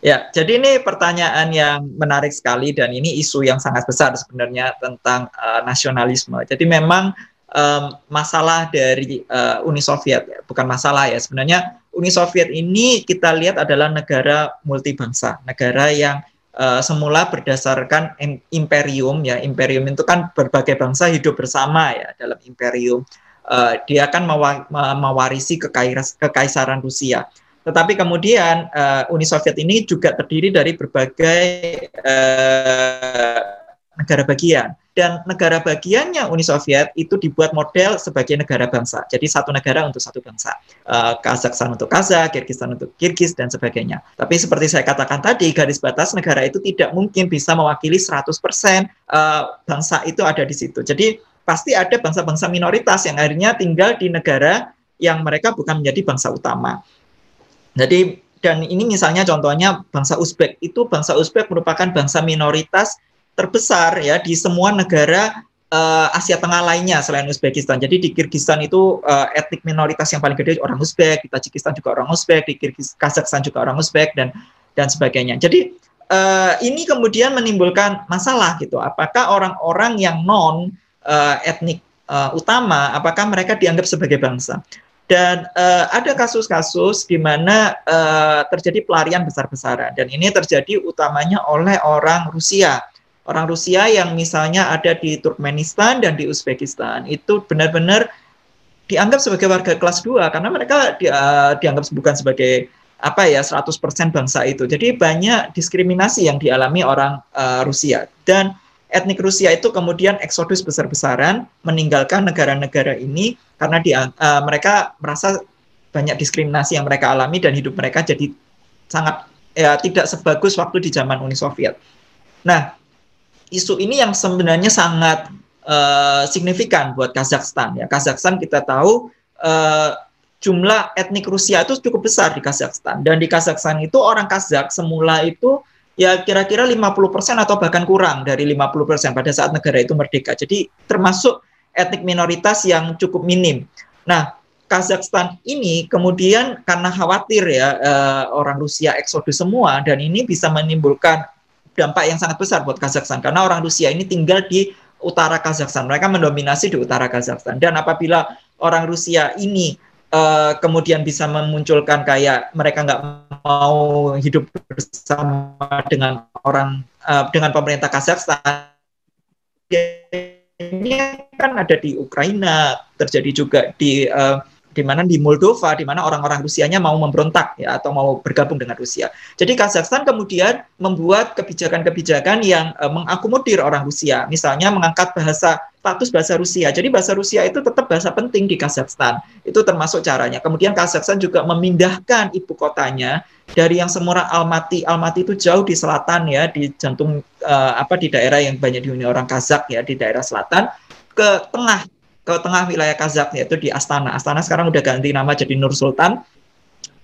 Ya, jadi ini pertanyaan yang menarik sekali dan ini isu yang sangat besar sebenarnya tentang uh, nasionalisme. Jadi memang um, masalah dari uh, Uni Soviet, bukan masalah ya sebenarnya Uni Soviet ini kita lihat adalah negara multibangsa, negara yang uh, semula berdasarkan imperium ya, imperium itu kan berbagai bangsa hidup bersama ya dalam imperium. Uh, dia akan mewarisi kekaisaran Rusia tetapi kemudian uh, Uni Soviet ini juga terdiri dari berbagai uh, negara bagian dan negara bagiannya Uni Soviet itu dibuat model sebagai negara bangsa. Jadi satu negara untuk satu bangsa. Uh, Kazakhstan untuk Kazakh, Kyrgyzstan untuk Kyrgyz dan sebagainya. Tapi seperti saya katakan tadi, garis batas negara itu tidak mungkin bisa mewakili 100% uh, bangsa itu ada di situ. Jadi pasti ada bangsa-bangsa minoritas yang akhirnya tinggal di negara yang mereka bukan menjadi bangsa utama. Jadi dan ini misalnya contohnya bangsa Uzbek itu bangsa Uzbek merupakan bangsa minoritas terbesar ya di semua negara uh, Asia Tengah lainnya selain Uzbekistan. Jadi di Kyrgyzstan itu uh, etnik minoritas yang paling gede orang Uzbek, di Tajikistan juga orang Uzbek, di Kazakhstan juga orang Uzbek dan dan sebagainya. Jadi uh, ini kemudian menimbulkan masalah gitu. Apakah orang-orang yang non uh, etnik uh, utama apakah mereka dianggap sebagai bangsa? Dan uh, ada kasus-kasus di mana uh, terjadi pelarian besar-besaran dan ini terjadi utamanya oleh orang Rusia. Orang Rusia yang misalnya ada di Turkmenistan dan di Uzbekistan itu benar-benar dianggap sebagai warga kelas 2 karena mereka di, uh, dianggap bukan sebagai apa ya 100% bangsa itu. Jadi banyak diskriminasi yang dialami orang uh, Rusia dan etnik Rusia itu kemudian eksodus besar-besaran meninggalkan negara-negara ini karena dia uh, mereka merasa banyak diskriminasi yang mereka alami dan hidup mereka jadi sangat ya tidak sebagus waktu di zaman Uni Soviet. Nah, isu ini yang sebenarnya sangat uh, signifikan buat Kazakhstan ya. Kazakhstan kita tahu uh, jumlah etnik Rusia itu cukup besar di Kazakhstan dan di Kazakhstan itu orang Kazakh semula itu ya kira-kira 50% atau bahkan kurang dari 50% pada saat negara itu merdeka. Jadi termasuk etnik minoritas yang cukup minim. Nah, Kazakhstan ini kemudian karena khawatir ya uh, orang Rusia eksodus semua dan ini bisa menimbulkan dampak yang sangat besar buat Kazakhstan karena orang Rusia ini tinggal di utara Kazakhstan. Mereka mendominasi di utara Kazakhstan dan apabila orang Rusia ini uh, kemudian bisa memunculkan kayak mereka nggak mau hidup bersama dengan orang uh, dengan pemerintah Kazakhstan ini kan ada di Ukraina terjadi juga di uh, di mana di Moldova di mana orang-orang Rusianya mau memberontak ya atau mau bergabung dengan Rusia. Jadi Kazakhstan kemudian membuat kebijakan-kebijakan yang uh, mengakomodir orang Rusia, misalnya mengangkat bahasa status bahasa Rusia. Jadi bahasa Rusia itu tetap bahasa penting di Kazakhstan. Itu termasuk caranya. Kemudian Kazakhstan juga memindahkan ibu kotanya dari yang semula Almaty. Almaty itu jauh di selatan ya, di jantung uh, apa di daerah yang banyak dihuni orang Kazakh ya, di daerah selatan ke tengah ke tengah wilayah Kazakh yaitu di Astana. Astana sekarang udah ganti nama jadi Nur Sultan.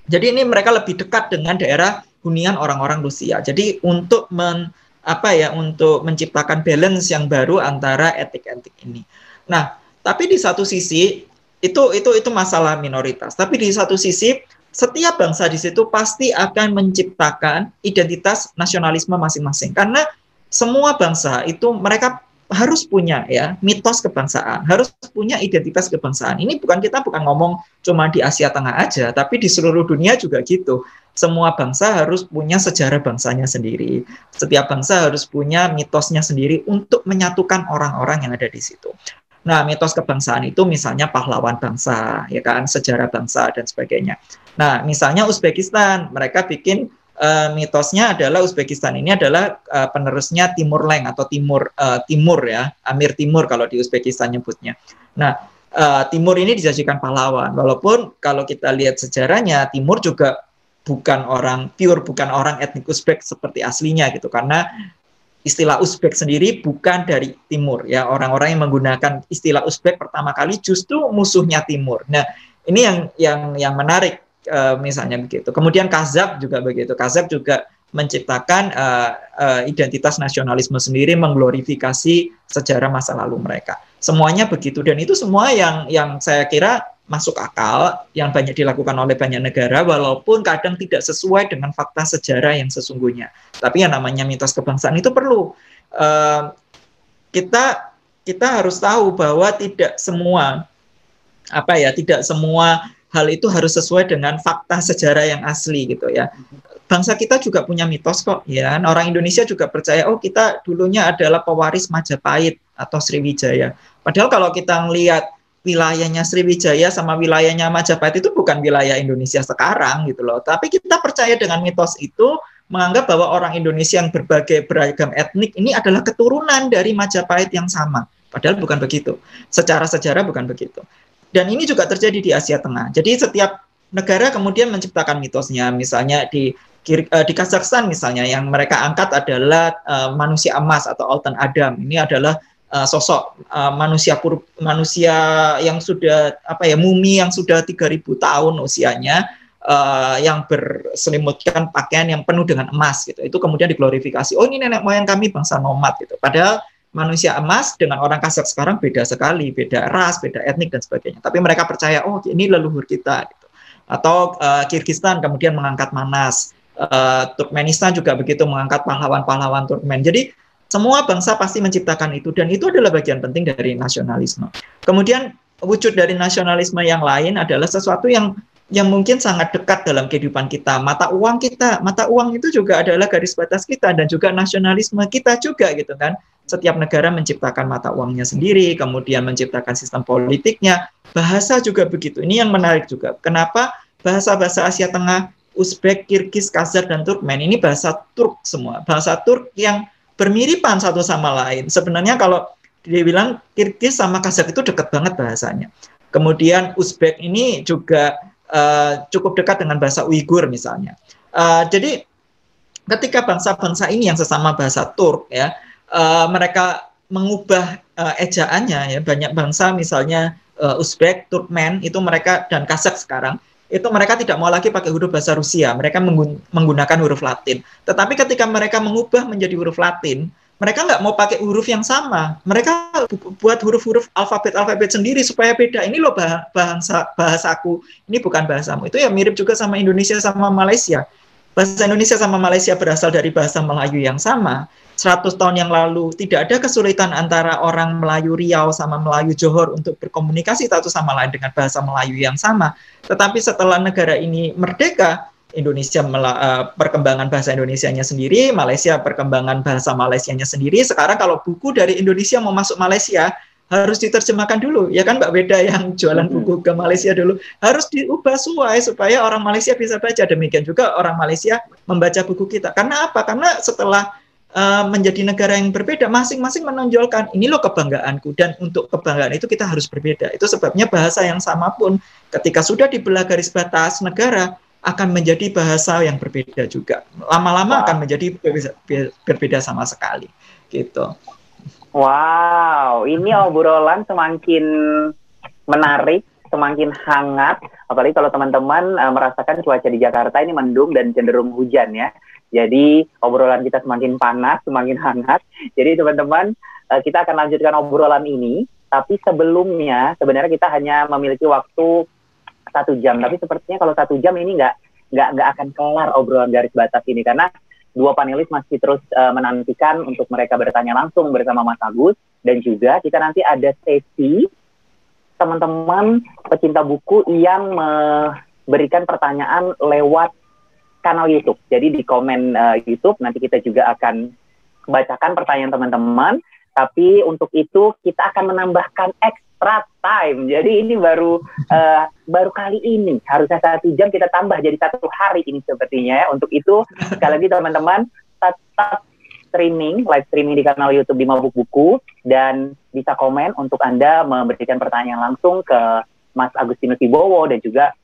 Jadi ini mereka lebih dekat dengan daerah hunian orang-orang Rusia. Jadi untuk men, apa ya untuk menciptakan balance yang baru antara etik-etik ini. Nah, tapi di satu sisi itu itu itu masalah minoritas. Tapi di satu sisi setiap bangsa di situ pasti akan menciptakan identitas nasionalisme masing-masing karena semua bangsa itu mereka harus punya ya mitos kebangsaan, harus punya identitas kebangsaan. Ini bukan kita bukan ngomong cuma di Asia Tengah aja, tapi di seluruh dunia juga gitu. Semua bangsa harus punya sejarah bangsanya sendiri. Setiap bangsa harus punya mitosnya sendiri untuk menyatukan orang-orang yang ada di situ. Nah, mitos kebangsaan itu misalnya pahlawan bangsa, ya kan, sejarah bangsa dan sebagainya. Nah, misalnya Uzbekistan, mereka bikin uh, mitosnya adalah Uzbekistan ini adalah uh, penerusnya Timur Leng atau Timur uh, Timur ya, Amir Timur kalau di Uzbekistan nyebutnya. Nah, uh, Timur ini disajikan pahlawan, walaupun kalau kita lihat sejarahnya Timur juga bukan orang pure, bukan orang etnik Uzbek seperti aslinya gitu, karena istilah Uzbek sendiri bukan dari timur ya orang-orang yang menggunakan istilah Uzbek pertama kali justru musuhnya timur. Nah ini yang yang yang menarik uh, misalnya begitu. Kemudian Kazak juga begitu. Kazak juga menciptakan uh, uh, identitas nasionalisme sendiri, mengglorifikasi sejarah masa lalu mereka. Semuanya begitu dan itu semua yang yang saya kira masuk akal yang banyak dilakukan oleh banyak negara walaupun kadang tidak sesuai dengan fakta sejarah yang sesungguhnya. Tapi yang namanya mitos kebangsaan itu perlu uh, kita kita harus tahu bahwa tidak semua apa ya tidak semua hal itu harus sesuai dengan fakta sejarah yang asli gitu ya. Bangsa kita juga punya mitos kok ya. Orang Indonesia juga percaya oh kita dulunya adalah pewaris Majapahit atau Sriwijaya. Padahal kalau kita melihat wilayahnya Sriwijaya sama wilayahnya Majapahit itu bukan wilayah Indonesia sekarang gitu loh. Tapi kita percaya dengan mitos itu menganggap bahwa orang Indonesia yang berbagai beragam etnik ini adalah keturunan dari Majapahit yang sama. Padahal bukan begitu. Secara sejarah bukan begitu. Dan ini juga terjadi di Asia Tengah. Jadi setiap negara kemudian menciptakan mitosnya. Misalnya di eh, di Kazakhstan misalnya yang mereka angkat adalah uh, manusia emas atau Altan Adam. Ini adalah uh, sosok uh, manusia pur manusia yang sudah apa ya mumi yang sudah 3000 tahun usianya uh, yang berselimutkan pakaian yang penuh dengan emas gitu. Itu kemudian diglorifikasi. Oh ini nenek moyang kami bangsa nomad gitu. Padahal manusia emas dengan orang Kazakh sekarang beda sekali, beda ras, beda etnik dan sebagainya. Tapi mereka percaya oh ini leluhur kita gitu. Atau uh, Kirgistan kemudian mengangkat Manas. Uh, Turkmenistan juga begitu mengangkat pahlawan-pahlawan Turkmen. Jadi semua bangsa pasti menciptakan itu dan itu adalah bagian penting dari nasionalisme. Kemudian wujud dari nasionalisme yang lain adalah sesuatu yang yang mungkin sangat dekat dalam kehidupan kita. Mata uang kita, mata uang itu juga adalah garis batas kita dan juga nasionalisme kita juga gitu kan. Setiap negara menciptakan mata uangnya sendiri, kemudian menciptakan sistem politiknya. Bahasa juga begitu. Ini yang menarik juga. Kenapa bahasa-bahasa Asia Tengah, Uzbek, Kirgis, Kazakh dan Turkmen ini bahasa Turk semua. Bahasa Turk yang bermiripan satu sama lain. Sebenarnya kalau dibilang Kirgis sama Kazakh itu dekat banget bahasanya. Kemudian Uzbek ini juga uh, cukup dekat dengan bahasa Uighur misalnya. Uh, jadi ketika bangsa-bangsa ini yang sesama bahasa Turk ya, uh, mereka mengubah uh, ejaannya ya banyak bangsa misalnya uh, Uzbek, Turkmen itu mereka dan Kazakh sekarang itu mereka tidak mau lagi pakai huruf bahasa Rusia, mereka menggunakan huruf Latin. Tetapi ketika mereka mengubah menjadi huruf Latin, mereka nggak mau pakai huruf yang sama. Mereka buat huruf-huruf alfabet-alfabet sendiri supaya beda. Ini loh bahasa bahasaku, ini bukan bahasamu. Itu ya mirip juga sama Indonesia sama Malaysia. Bahasa Indonesia sama Malaysia berasal dari bahasa Melayu yang sama, 100 tahun yang lalu tidak ada kesulitan antara orang Melayu Riau sama Melayu Johor untuk berkomunikasi satu sama lain dengan bahasa Melayu yang sama. Tetapi setelah negara ini merdeka, Indonesia uh, perkembangan bahasa Indonesianya sendiri, Malaysia perkembangan bahasa Malaysianya sendiri. Sekarang kalau buku dari Indonesia mau masuk Malaysia harus diterjemahkan dulu, ya kan Mbak Beda yang jualan buku ke Malaysia dulu harus diubah sesuai supaya orang Malaysia bisa baca. Demikian juga orang Malaysia membaca buku kita. Karena apa? Karena setelah uh, menjadi negara yang berbeda, masing-masing menonjolkan ini loh kebanggaanku dan untuk kebanggaan itu kita harus berbeda. Itu sebabnya bahasa yang sama pun ketika sudah dibelah garis batas negara akan menjadi bahasa yang berbeda juga. Lama-lama wow. akan menjadi berbeda sama sekali. Gitu. Wow, ini obrolan semakin menarik, semakin hangat. Apalagi kalau teman-teman uh, merasakan cuaca di Jakarta ini mendung dan cenderung hujan ya. Jadi obrolan kita semakin panas, semakin hangat. Jadi teman-teman, uh, kita akan lanjutkan obrolan ini. Tapi sebelumnya sebenarnya kita hanya memiliki waktu satu jam. Tapi sepertinya kalau satu jam ini nggak nggak nggak akan kelar obrolan garis batas ini karena dua panelis masih terus uh, menantikan untuk mereka bertanya langsung bersama Mas Agus dan juga kita nanti ada sesi teman-teman pecinta buku yang memberikan pertanyaan lewat kanal YouTube. Jadi di komen uh, YouTube nanti kita juga akan bacakan pertanyaan teman-teman. Tapi untuk itu kita akan menambahkan extra time. Jadi ini baru uh, baru kali ini harusnya satu jam kita tambah jadi satu hari ini sepertinya ya. Untuk itu sekali lagi teman-teman tetap streaming, live streaming di kanal YouTube di Mabuk Buku dan bisa komen untuk Anda memberikan pertanyaan langsung ke Mas Agustinus Ibowo dan juga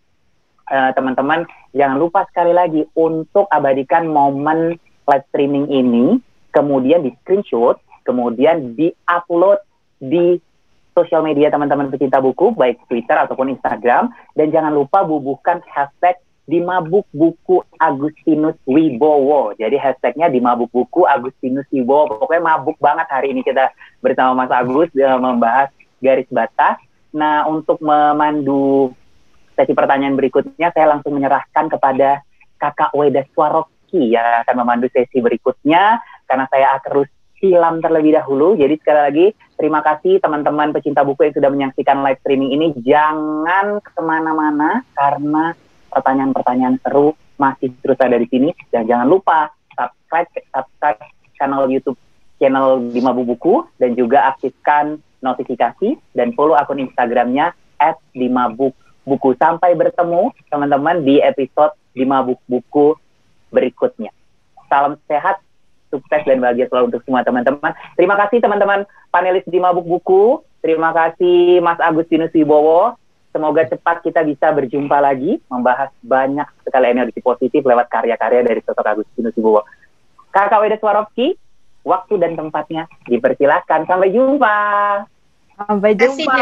teman-teman uh, jangan lupa sekali lagi untuk abadikan momen live streaming ini kemudian di screenshot kemudian di-upload di sosial media teman-teman pecinta buku baik Twitter ataupun Instagram dan jangan lupa bubuhkan hashtag di mabuk buku Agustinus Wibowo. Jadi hashtagnya di mabuk buku Agustinus Wibowo. Pokoknya mabuk banget hari ini kita bersama Mas Agus uh, membahas garis batas. Nah untuk memandu sesi pertanyaan berikutnya, saya langsung menyerahkan kepada Kakak Weda Swarovski yang akan memandu sesi berikutnya karena saya terus silam terlebih dahulu. Jadi sekali lagi terima kasih teman-teman pecinta buku yang sudah menyaksikan live streaming ini. Jangan ke mana-mana karena pertanyaan-pertanyaan seru masih terus ada di sini dan jangan lupa subscribe subscribe channel YouTube channel Lima Buku dan juga aktifkan notifikasi dan follow akun Instagramnya at. Sampai bertemu teman-teman di episode Lima Buku berikutnya. Salam sehat, sukses dan bahagia selalu untuk semua teman-teman. Terima kasih teman-teman panelis di Mabuk Buku. Terima kasih Mas Agustinus Wibowo. Semoga cepat kita bisa berjumpa lagi, membahas banyak sekali energi positif lewat karya-karya dari sosok Agustinus Ibowo. Kakak Weda Swarovski, waktu dan tempatnya dipersilahkan. Sampai jumpa. Sampai jumpa.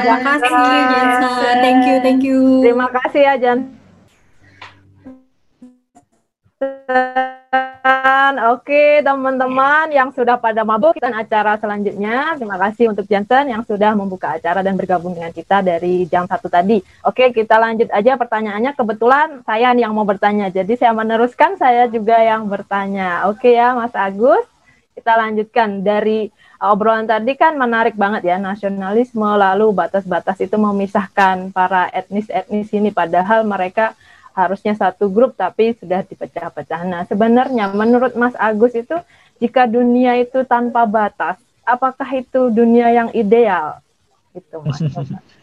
Terima kasih, Jensen. Thank you, thank you. Terima kasih ya, Jan. Oke, teman-teman yang sudah pada mabuk dan acara selanjutnya. Terima kasih untuk Jansen yang sudah membuka acara dan bergabung dengan kita dari jam satu tadi. Oke, kita lanjut aja pertanyaannya. Kebetulan saya yang mau bertanya, jadi saya meneruskan saya juga yang bertanya. Oke ya, Mas Agus. Kita lanjutkan dari obrolan tadi kan menarik banget ya nasionalisme lalu batas-batas itu memisahkan para etnis-etnis ini padahal mereka harusnya satu grup tapi sudah dipecah-pecah. Nah, sebenarnya menurut Mas Agus itu jika dunia itu tanpa batas, apakah itu dunia yang ideal? Itu Mas. *laughs*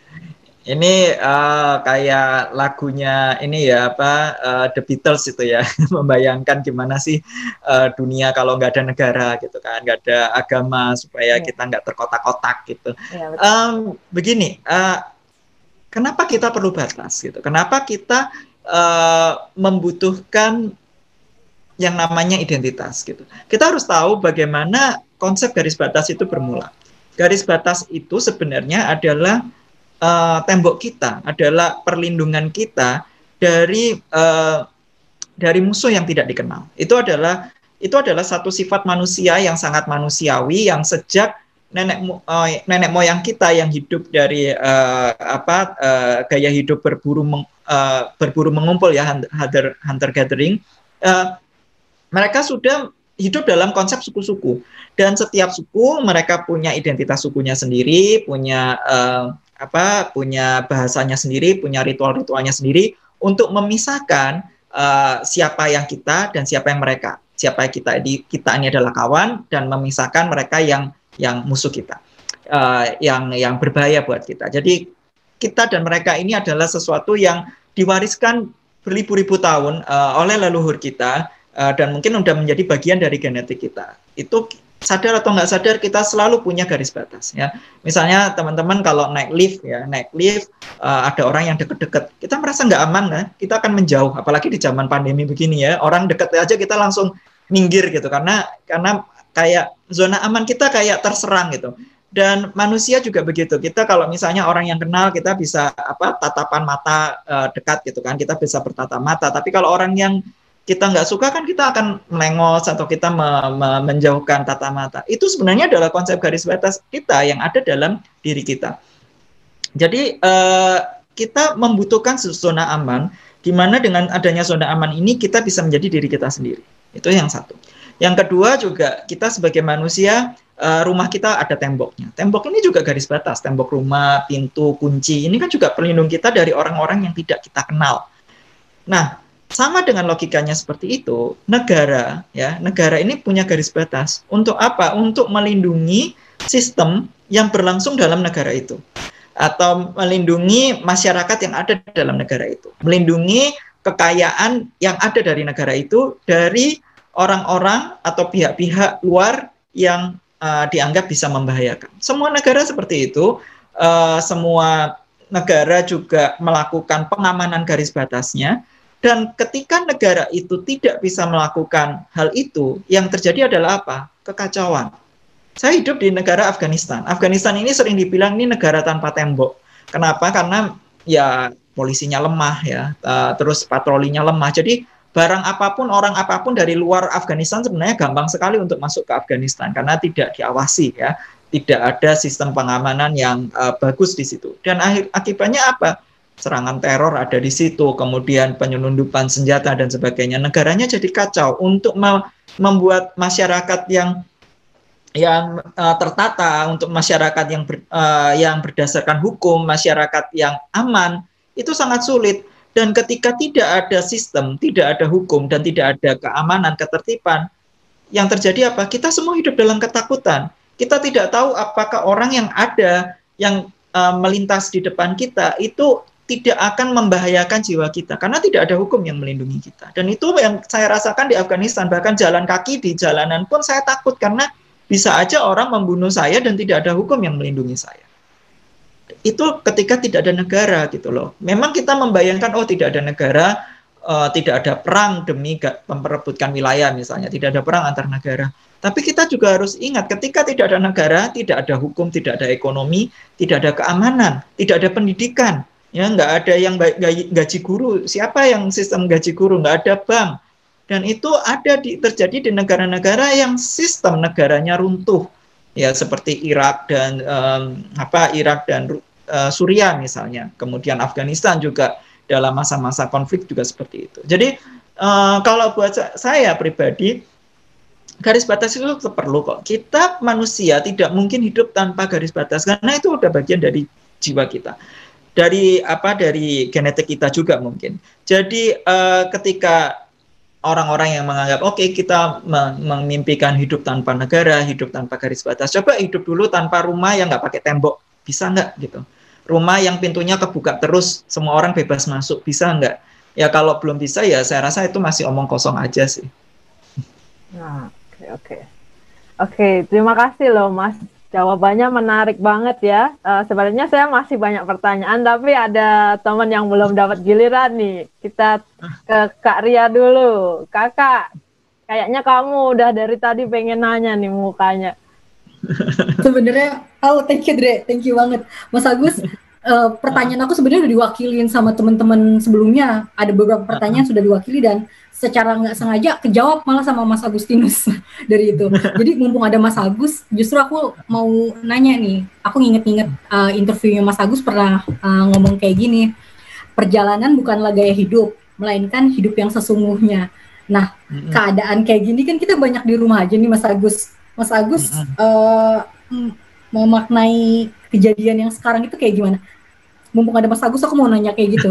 ini uh, kayak lagunya ini ya apa uh, The Beatles itu ya *laughs* membayangkan gimana sih uh, dunia kalau nggak ada negara gitu kan nggak ada agama supaya yeah. kita nggak terkotak-kotak gitu yeah, iya, um, begini uh, kenapa kita perlu batas gitu kenapa kita uh, membutuhkan yang namanya identitas gitu. Kita harus tahu bagaimana konsep garis batas itu bermula. Garis batas itu sebenarnya adalah uh, tembok kita, adalah perlindungan kita dari uh, dari musuh yang tidak dikenal. Itu adalah itu adalah satu sifat manusia yang sangat manusiawi yang sejak nenek uh, nenek moyang kita yang hidup dari uh, apa uh, gaya hidup berburu meng, uh, berburu mengumpul ya hunter hunter gathering uh, mereka sudah hidup dalam konsep suku-suku dan setiap suku mereka punya identitas sukunya sendiri punya uh, apa punya bahasanya sendiri punya ritual-ritualnya sendiri untuk memisahkan uh, siapa yang kita dan siapa yang mereka siapa yang kita di kita ini adalah kawan dan memisahkan mereka yang yang musuh kita, uh, yang yang berbahaya buat kita. Jadi kita dan mereka ini adalah sesuatu yang diwariskan beribu-ribu tahun uh, oleh leluhur kita uh, dan mungkin sudah menjadi bagian dari genetik kita. Itu sadar atau nggak sadar kita selalu punya garis batas ya. Misalnya teman-teman kalau naik lift ya, naik lift uh, ada orang yang deket-deket, kita merasa nggak aman ya, kita akan menjauh. Apalagi di zaman pandemi begini ya, orang deket aja kita langsung minggir gitu karena karena kayak zona aman kita kayak terserang gitu. Dan manusia juga begitu. Kita kalau misalnya orang yang kenal kita bisa apa tatapan mata uh, dekat gitu kan. Kita bisa bertatap mata. Tapi kalau orang yang kita nggak suka kan kita akan melengos atau kita me me menjauhkan tata mata. Itu sebenarnya adalah konsep garis batas kita yang ada dalam diri kita. Jadi uh, kita membutuhkan zona aman, di mana dengan adanya zona aman ini kita bisa menjadi diri kita sendiri. Itu yang satu. Yang kedua juga kita sebagai manusia uh, rumah kita ada temboknya. Tembok ini juga garis batas, tembok rumah, pintu, kunci. Ini kan juga pelindung kita dari orang-orang yang tidak kita kenal. Nah, sama dengan logikanya seperti itu, negara ya, negara ini punya garis batas. Untuk apa? Untuk melindungi sistem yang berlangsung dalam negara itu atau melindungi masyarakat yang ada dalam negara itu, melindungi kekayaan yang ada dari negara itu dari orang-orang atau pihak-pihak luar yang uh, dianggap bisa membahayakan. Semua negara seperti itu, uh, semua negara juga melakukan pengamanan garis batasnya dan ketika negara itu tidak bisa melakukan hal itu, yang terjadi adalah apa? Kekacauan. Saya hidup di negara Afghanistan. Afghanistan ini sering dibilang ini negara tanpa tembok. Kenapa? Karena ya polisinya lemah ya, uh, terus patrolinya lemah. Jadi barang apa pun, orang apa pun dari luar Afghanistan sebenarnya gampang sekali untuk masuk ke Afghanistan karena tidak diawasi ya, tidak ada sistem pengamanan yang uh, bagus di situ. Dan akhir akibatnya apa? Serangan teror ada di situ, kemudian penyelundupan senjata dan sebagainya. Negaranya jadi kacau untuk me membuat masyarakat yang yang uh, tertata untuk masyarakat yang ber, uh, yang berdasarkan hukum, masyarakat yang aman itu sangat sulit. Dan ketika tidak ada sistem, tidak ada hukum dan tidak ada keamanan, ketertiban, yang terjadi apa? Kita semua hidup dalam ketakutan. Kita tidak tahu apakah orang yang ada yang uh, melintas di depan kita itu tidak akan membahayakan jiwa kita karena tidak ada hukum yang melindungi kita. Dan itu yang saya rasakan di Afghanistan, bahkan jalan kaki di jalanan pun saya takut karena bisa aja orang membunuh saya dan tidak ada hukum yang melindungi saya. Itu ketika tidak ada negara gitu loh. Memang kita membayangkan oh tidak ada negara, uh, tidak ada perang demi memperebutkan wilayah misalnya, tidak ada perang antar negara. Tapi kita juga harus ingat ketika tidak ada negara, tidak ada hukum, tidak ada ekonomi, tidak ada keamanan, tidak ada pendidikan, ya nggak ada yang gaji guru. Siapa yang sistem gaji guru? Nggak ada bank. Dan itu ada di, terjadi di negara-negara yang sistem negaranya runtuh. Ya seperti Irak dan um, apa Irak dan uh, Suriah misalnya. Kemudian Afghanistan juga dalam masa-masa konflik juga seperti itu. Jadi uh, kalau buat saya pribadi garis batas itu perlu kok. Kita manusia tidak mungkin hidup tanpa garis batas karena itu udah bagian dari jiwa kita dari apa dari genetik kita juga mungkin. Jadi uh, ketika orang-orang yang menganggap oke okay, kita memimpikan hidup tanpa negara, hidup tanpa garis batas, coba hidup dulu tanpa rumah yang nggak pakai tembok, bisa nggak gitu? Rumah yang pintunya kebuka terus, semua orang bebas masuk, bisa nggak? Ya kalau belum bisa ya saya rasa itu masih omong kosong aja sih. Nah, oke okay, oke. Okay. Oke, okay, terima kasih loh Mas Jawabannya menarik banget ya. Uh, sebenarnya saya masih banyak pertanyaan, tapi ada teman yang belum dapat giliran nih. Kita ke Kak Ria dulu. Kakak, kayaknya kamu udah dari tadi pengen nanya nih mukanya. Sebenarnya, oh thank you Dre, thank you banget. Mas Agus, uh, pertanyaan aku sebenarnya udah diwakilin sama teman-teman sebelumnya. Ada beberapa pertanyaan sudah diwakili dan secara nggak sengaja kejawab malah sama Mas Agustinus *laughs* dari itu. Jadi mumpung ada Mas Agus, justru aku mau nanya nih. Aku nginget-nginget uh, interviewnya Mas Agus pernah uh, ngomong kayak gini. Perjalanan bukanlah gaya hidup, melainkan hidup yang sesungguhnya. Nah, mm-hmm. keadaan kayak gini kan kita banyak di rumah aja nih Mas Agus. Mas Agus mm-hmm. uh, memaknai kejadian yang sekarang itu kayak gimana? mumpung ada Mas Agus aku mau nanya kayak gitu.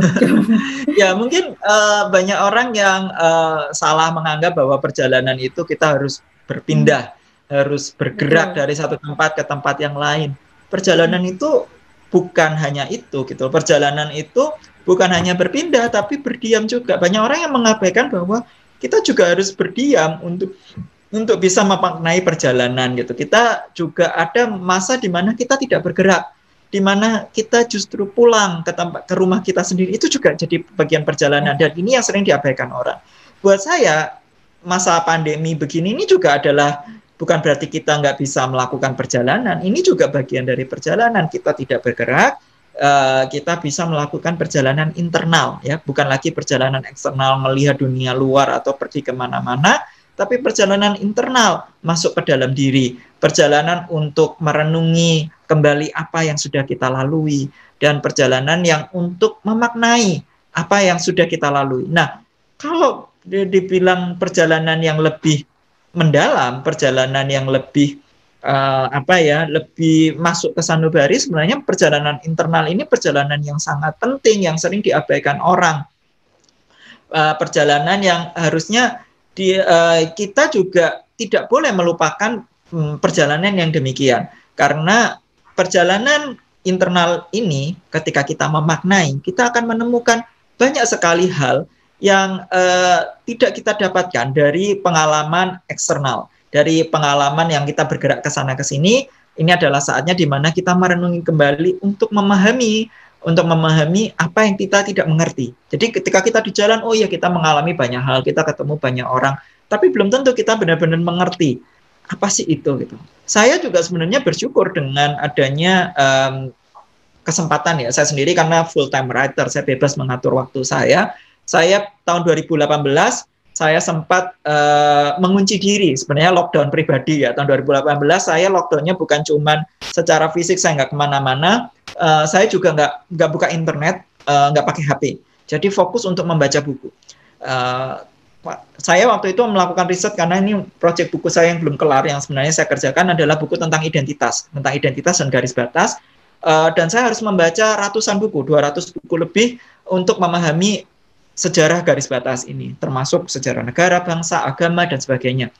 *laughs* ya mungkin uh, banyak orang yang uh, salah menganggap bahwa perjalanan itu kita harus berpindah, hmm. harus bergerak Betul. dari satu tempat ke tempat yang lain. Perjalanan hmm. itu bukan hanya itu gitu. Perjalanan itu bukan hanya berpindah tapi berdiam juga. Banyak orang yang mengabaikan bahwa kita juga harus berdiam untuk untuk bisa memaknai perjalanan gitu. Kita juga ada masa di mana kita tidak bergerak di mana kita justru pulang ke tempat ke rumah kita sendiri itu juga jadi bagian perjalanan dan ini yang sering diabaikan orang. Buat saya masa pandemi begini ini juga adalah bukan berarti kita nggak bisa melakukan perjalanan. Ini juga bagian dari perjalanan. Kita tidak bergerak, uh, kita bisa melakukan perjalanan internal ya, bukan lagi perjalanan eksternal melihat dunia luar atau pergi ke mana-mana, tapi perjalanan internal masuk ke dalam diri, perjalanan untuk merenungi kembali apa yang sudah kita lalui dan perjalanan yang untuk memaknai apa yang sudah kita lalui. Nah, kalau dibilang perjalanan yang lebih mendalam, perjalanan yang lebih uh, apa ya, lebih masuk ke sanubari sebenarnya perjalanan internal ini perjalanan yang sangat penting yang sering diabaikan orang. uh, perjalanan yang harusnya di, uh, kita juga tidak boleh melupakan um, perjalanan yang demikian. Karena perjalanan internal ini ketika kita memaknai kita akan menemukan banyak sekali hal yang uh, tidak kita dapatkan dari pengalaman eksternal. Dari pengalaman yang kita bergerak ke sana ke sini ini adalah saatnya di mana kita merenungi kembali untuk memahami untuk memahami apa yang kita tidak mengerti. Jadi ketika kita di jalan, oh ya kita mengalami banyak hal, kita ketemu banyak orang, tapi belum tentu kita benar-benar mengerti apa sih itu gitu. Saya juga sebenarnya bersyukur dengan adanya um, kesempatan ya. Saya sendiri karena full time writer, saya bebas mengatur waktu saya. Saya tahun 2018 saya sempat uh, mengunci diri sebenarnya lockdown pribadi ya tahun 2018 saya lockdownnya bukan cuman secara fisik saya nggak ke mana-mana uh, saya juga nggak nggak buka internet uh, nggak pakai HP jadi fokus untuk membaca buku. Uh, saya waktu itu melakukan riset karena ini proyek buku saya yang belum kelar yang sebenarnya saya kerjakan adalah buku tentang identitas tentang identitas dan garis batas. Uh, dan saya harus membaca ratusan buku 200 buku lebih untuk memahami sejarah garis batas ini, termasuk sejarah negara, bangsa, agama, dan sebagainya.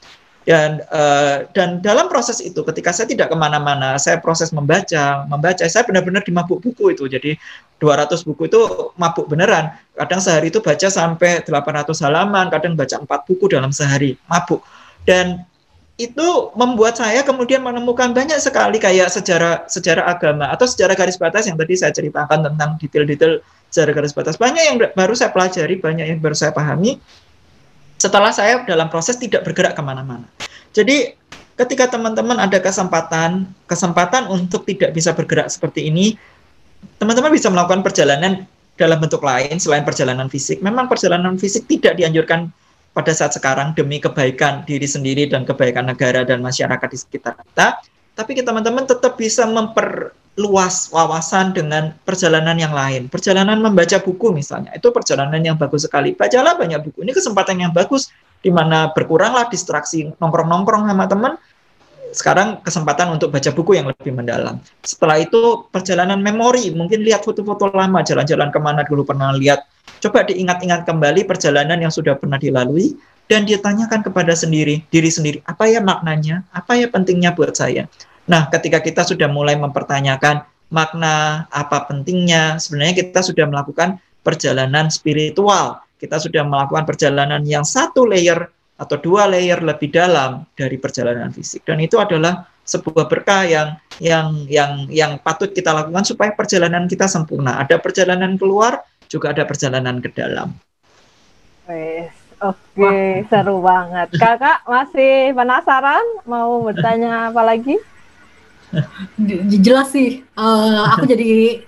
Dan uh, dan dalam proses itu, ketika saya tidak ke mana-mana, saya proses membaca, membaca, saya benar-benar dimabuk buku itu. Jadi 200 buku itu mabuk beneran. Kadang sehari itu baca sampai 800 halaman, kadang baca 4 buku dalam sehari, mabuk. Dan itu membuat saya kemudian menemukan banyak sekali kayak sejarah sejarah agama atau sejarah garis batas yang tadi saya ceritakan tentang detail-detail sejarah garis batas. Banyak yang baru saya pelajari, banyak yang baru saya pahami setelah saya dalam proses tidak bergerak ke mana-mana. Jadi ketika teman-teman ada kesempatan kesempatan untuk tidak bisa bergerak seperti ini, teman-teman bisa melakukan perjalanan dalam bentuk lain selain perjalanan fisik. Memang perjalanan fisik tidak dianjurkan pada saat sekarang demi kebaikan diri sendiri dan kebaikan negara dan masyarakat di sekitar kita. Tapi teman-teman tetap bisa memperluas wawasan dengan perjalanan yang lain. Perjalanan membaca buku misalnya, itu perjalanan yang bagus sekali. Bacalah banyak buku. Ini kesempatan yang bagus di mana berkuranglah distraksi nongkrong-nongkrong sama teman, sekarang kesempatan untuk baca buku yang lebih mendalam. Setelah itu perjalanan memori, mungkin lihat foto-foto lama, jalan-jalan ke mana dulu pernah lihat. Coba diingat-ingat kembali perjalanan yang sudah pernah dilalui dan dia tanyakan kepada sendiri, diri sendiri, apa ya maknanya, apa ya pentingnya buat saya. Nah, ketika kita sudah mulai mempertanyakan makna, apa pentingnya, sebenarnya kita sudah melakukan perjalanan spiritual. Kita sudah melakukan perjalanan yang satu layer atau dua layer lebih dalam dari perjalanan fisik dan itu adalah sebuah berkah yang yang yang yang patut kita lakukan supaya perjalanan kita sempurna. Ada perjalanan keluar, juga ada perjalanan ke dalam. Wes, oke, okay. seru banget. Kakak masih penasaran mau bertanya apa lagi? Jelas sih, uh, aku jadi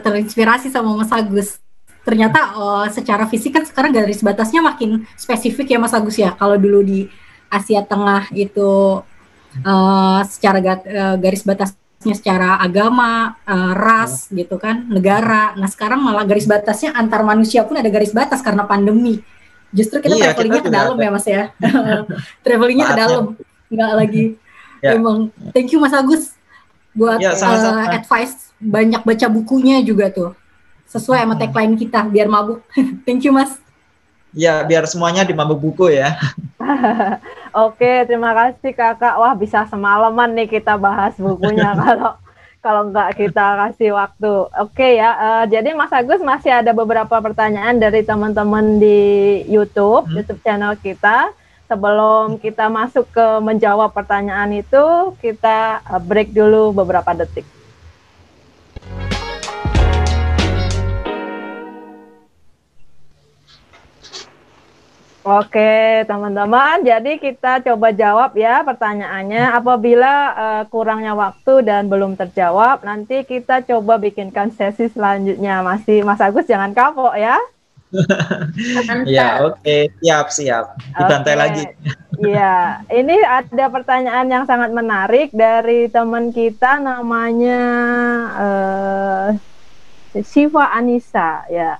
terinspirasi sama Mas Agus ternyata uh, secara fisik kan sekarang garis batasnya makin spesifik ya Mas Agus ya. Kalau dulu di Asia Tengah itu uh, secara garis batasnya secara agama, uh, ras gitu kan, negara. Nah sekarang malah garis batasnya antar manusia pun ada garis batas karena pandemi. Justru kita iya, travelingnya ke dalam ya Mas ya. *laughs* travelingnya ke dalam, nggak lagi. Ya. Emang thank you Mas Agus buat ya, sama -sama. Uh, advice banyak baca bukunya juga tuh sesuai sama tagline kita biar mabuk. *laughs* Thank you Mas. Ya, biar semuanya di mabuk buku ya. *laughs* Oke, terima kasih Kakak. Wah, bisa semalaman nih kita bahas bukunya *laughs* kalau kalau nggak kita kasih waktu. Oke ya, uh, jadi Mas Agus masih ada beberapa pertanyaan dari teman-teman di YouTube, hmm. YouTube channel kita. Sebelum kita masuk ke menjawab pertanyaan itu, kita uh, break dulu beberapa detik. Oke, teman-teman. Jadi kita coba jawab ya pertanyaannya. Apabila uh, kurangnya waktu dan belum terjawab, nanti kita coba bikinkan sesi selanjutnya. Masih Mas Agus jangan kapok ya. Ya, oke, okay. siap, siap. Dibantai okay. lagi. Iya, ini ada pertanyaan yang sangat menarik dari teman kita namanya uh, Siva Anissa ya.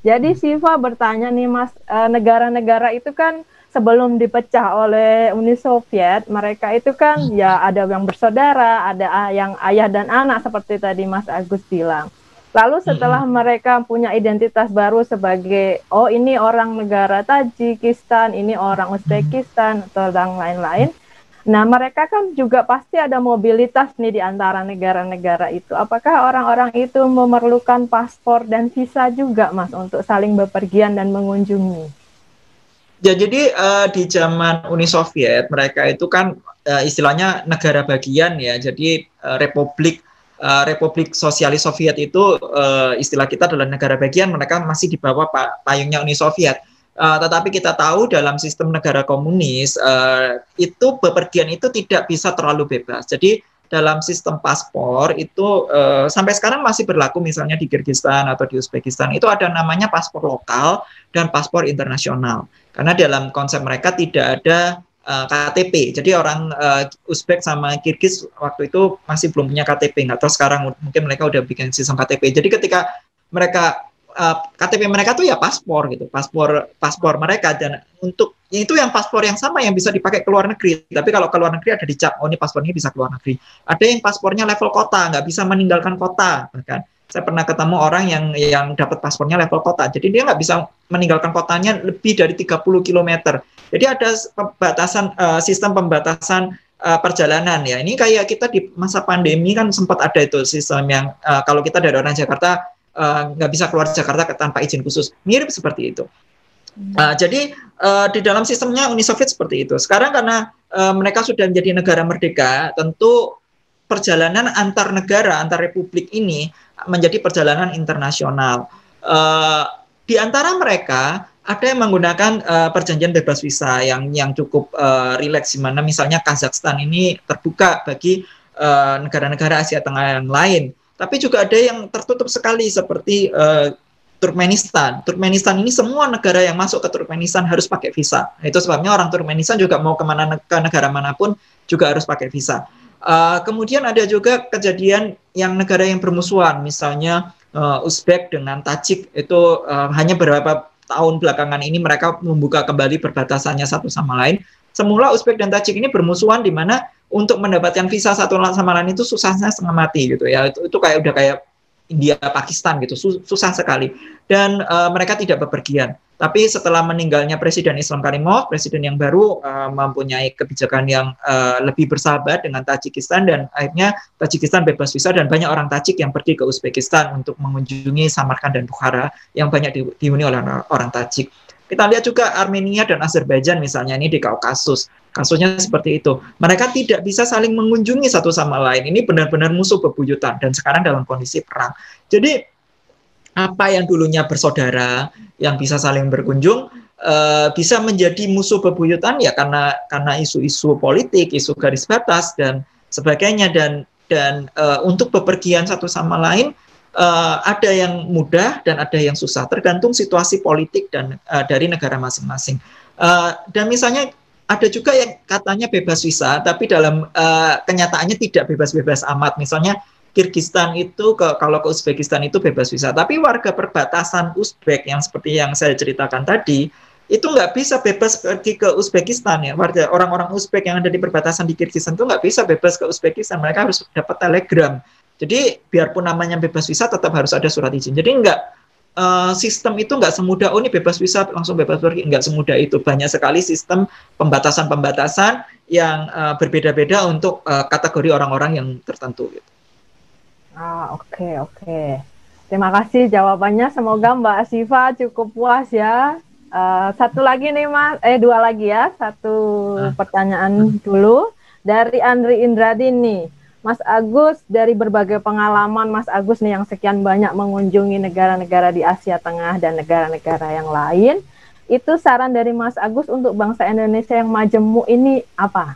Jadi Siva bertanya nih Mas, eh, negara-negara itu kan sebelum dipecah oleh Uni Soviet, mereka itu kan ya ada yang bersaudara, ada yang ayah dan anak seperti tadi Mas Agus bilang. Lalu setelah hmm. mereka punya identitas baru sebagai oh ini orang negara Tajikistan, ini orang Uzbekistan atau yang lain-lain. Nah, mereka kan juga pasti ada mobilitas nih di antara negara-negara itu. Apakah orang-orang itu memerlukan paspor dan visa juga, Mas, untuk saling bepergian dan mengunjungi? Ya, jadi uh, di zaman Uni Soviet mereka itu kan uh, istilahnya negara bagian ya. Jadi uh, Republik uh, Republik Sosialis Soviet itu uh, istilah kita adalah negara bagian. Mereka masih di bawah payungnya Uni Soviet. Uh, tetapi kita tahu dalam sistem negara komunis uh, itu bepergian itu tidak bisa terlalu bebas. Jadi dalam sistem paspor itu uh, sampai sekarang masih berlaku misalnya di Kyrgyzstan atau di Uzbekistan itu ada namanya paspor lokal dan paspor internasional. Karena dalam konsep mereka tidak ada uh, KTP. Jadi orang uh, Uzbek sama Kyrgyz waktu itu masih belum punya KTP. Nggak tahu sekarang mungkin mereka udah bikin sistem KTP. Jadi ketika mereka uh, eh, KTP mereka tuh ya paspor gitu, paspor paspor mereka dan untuk itu yang paspor yang sama yang bisa dipakai ke luar negeri. Tapi kalau ke luar negeri ada dicap, oh ini paspor ini bisa ke luar negeri. Ada yang paspornya level kota, nggak bisa meninggalkan kota, bahkan saya pernah ketemu orang yang yang dapat paspornya level kota. Jadi dia nggak bisa meninggalkan kotanya lebih dari 30 km. Jadi ada pembatasan uh, sistem pembatasan uh, perjalanan ya. Ini kayak kita di masa pandemi kan sempat ada itu sistem yang uh, kalau kita dari orang Jakarta Eh, nggak uh, bisa keluar Jakarta tanpa izin khusus. Mirip seperti itu. Uh, jadi uh, di dalam sistemnya Uni Soviet seperti itu. Sekarang karena uh, mereka sudah menjadi negara merdeka, tentu perjalanan antar negara, antar republik ini menjadi perjalanan internasional. Uh, di antara mereka ada yang menggunakan uh, perjanjian bebas visa yang yang cukup uh, rileks, di mana misalnya Kazakhstan ini terbuka bagi negara-negara uh, Asia Tengah yang lain. Tapi juga ada yang tertutup sekali seperti uh, Turkmenistan. Turkmenistan ini semua negara yang masuk ke Turkmenistan harus pakai visa. Itu sebabnya orang Turkmenistan juga mau ke mana ke negara mana pun juga harus pakai visa. Uh, kemudian ada juga kejadian yang negara yang bermusuhan, misalnya uh, Uzbek dengan Tajik. Itu uh, hanya beberapa tahun belakangan ini mereka membuka kembali perbatasannya satu sama lain. Semula Uzbek dan Tajik ini bermusuhan di mana untuk mendapatkan visa satu sama lain itu susahnya setengah mati gitu ya. Itu, itu kayak udah kayak India Pakistan gitu susah sekali. Dan uh, mereka tidak bepergian tapi setelah meninggalnya Presiden Islam Karimov presiden yang baru uh, mempunyai kebijakan yang uh, lebih bersahabat dengan Tajikistan dan akhirnya Tajikistan bebas visa dan banyak orang Tajik yang pergi ke Uzbekistan untuk mengunjungi Samarkand dan Bukhara yang banyak di, dihuni oleh orang Tajik kita lihat juga Armenia dan Azerbaijan misalnya ini di Kaukasus. Kasusnya seperti itu. Mereka tidak bisa saling mengunjungi satu sama lain. Ini benar-benar musuh bebuyutan dan sekarang dalam kondisi perang. Jadi apa yang dulunya bersaudara yang bisa saling berkunjung uh, bisa menjadi musuh bebuyutan ya karena karena isu-isu politik, isu garis batas dan sebagainya dan dan uh, untuk bepergian satu sama lain uh, ada yang mudah dan ada yang susah, tergantung situasi politik dan uh, dari negara masing-masing. Uh, dan misalnya ada juga yang katanya bebas visa, tapi dalam uh, kenyataannya tidak bebas-bebas amat. Misalnya Kirgistan itu ke kalau ke Uzbekistan itu bebas visa, tapi warga perbatasan Uzbek yang seperti yang saya ceritakan tadi itu nggak bisa bebas pergi ke Uzbekistan ya warga orang-orang Uzbek yang ada di perbatasan di Kirgistan itu nggak bisa bebas ke Uzbekistan mereka harus dapat telegram jadi biarpun namanya bebas visa tetap harus ada surat izin. Jadi enggak uh, sistem itu enggak semudah oh ini bebas visa langsung bebas pergi enggak semudah itu. Banyak sekali sistem pembatasan-pembatasan yang uh, berbeda-beda untuk uh, kategori orang-orang yang tertentu gitu. Ah, oke, okay, oke. Okay. Terima kasih jawabannya. Semoga Mbak Siva cukup puas ya. Uh, satu lagi nih Mas, eh dua lagi ya. Satu ah. pertanyaan dulu dari Andri Indradi nih. Mas Agus dari berbagai pengalaman Mas Agus nih yang sekian banyak mengunjungi negara-negara di Asia Tengah dan negara-negara yang lain, itu saran dari Mas Agus untuk bangsa Indonesia yang majemuk ini apa?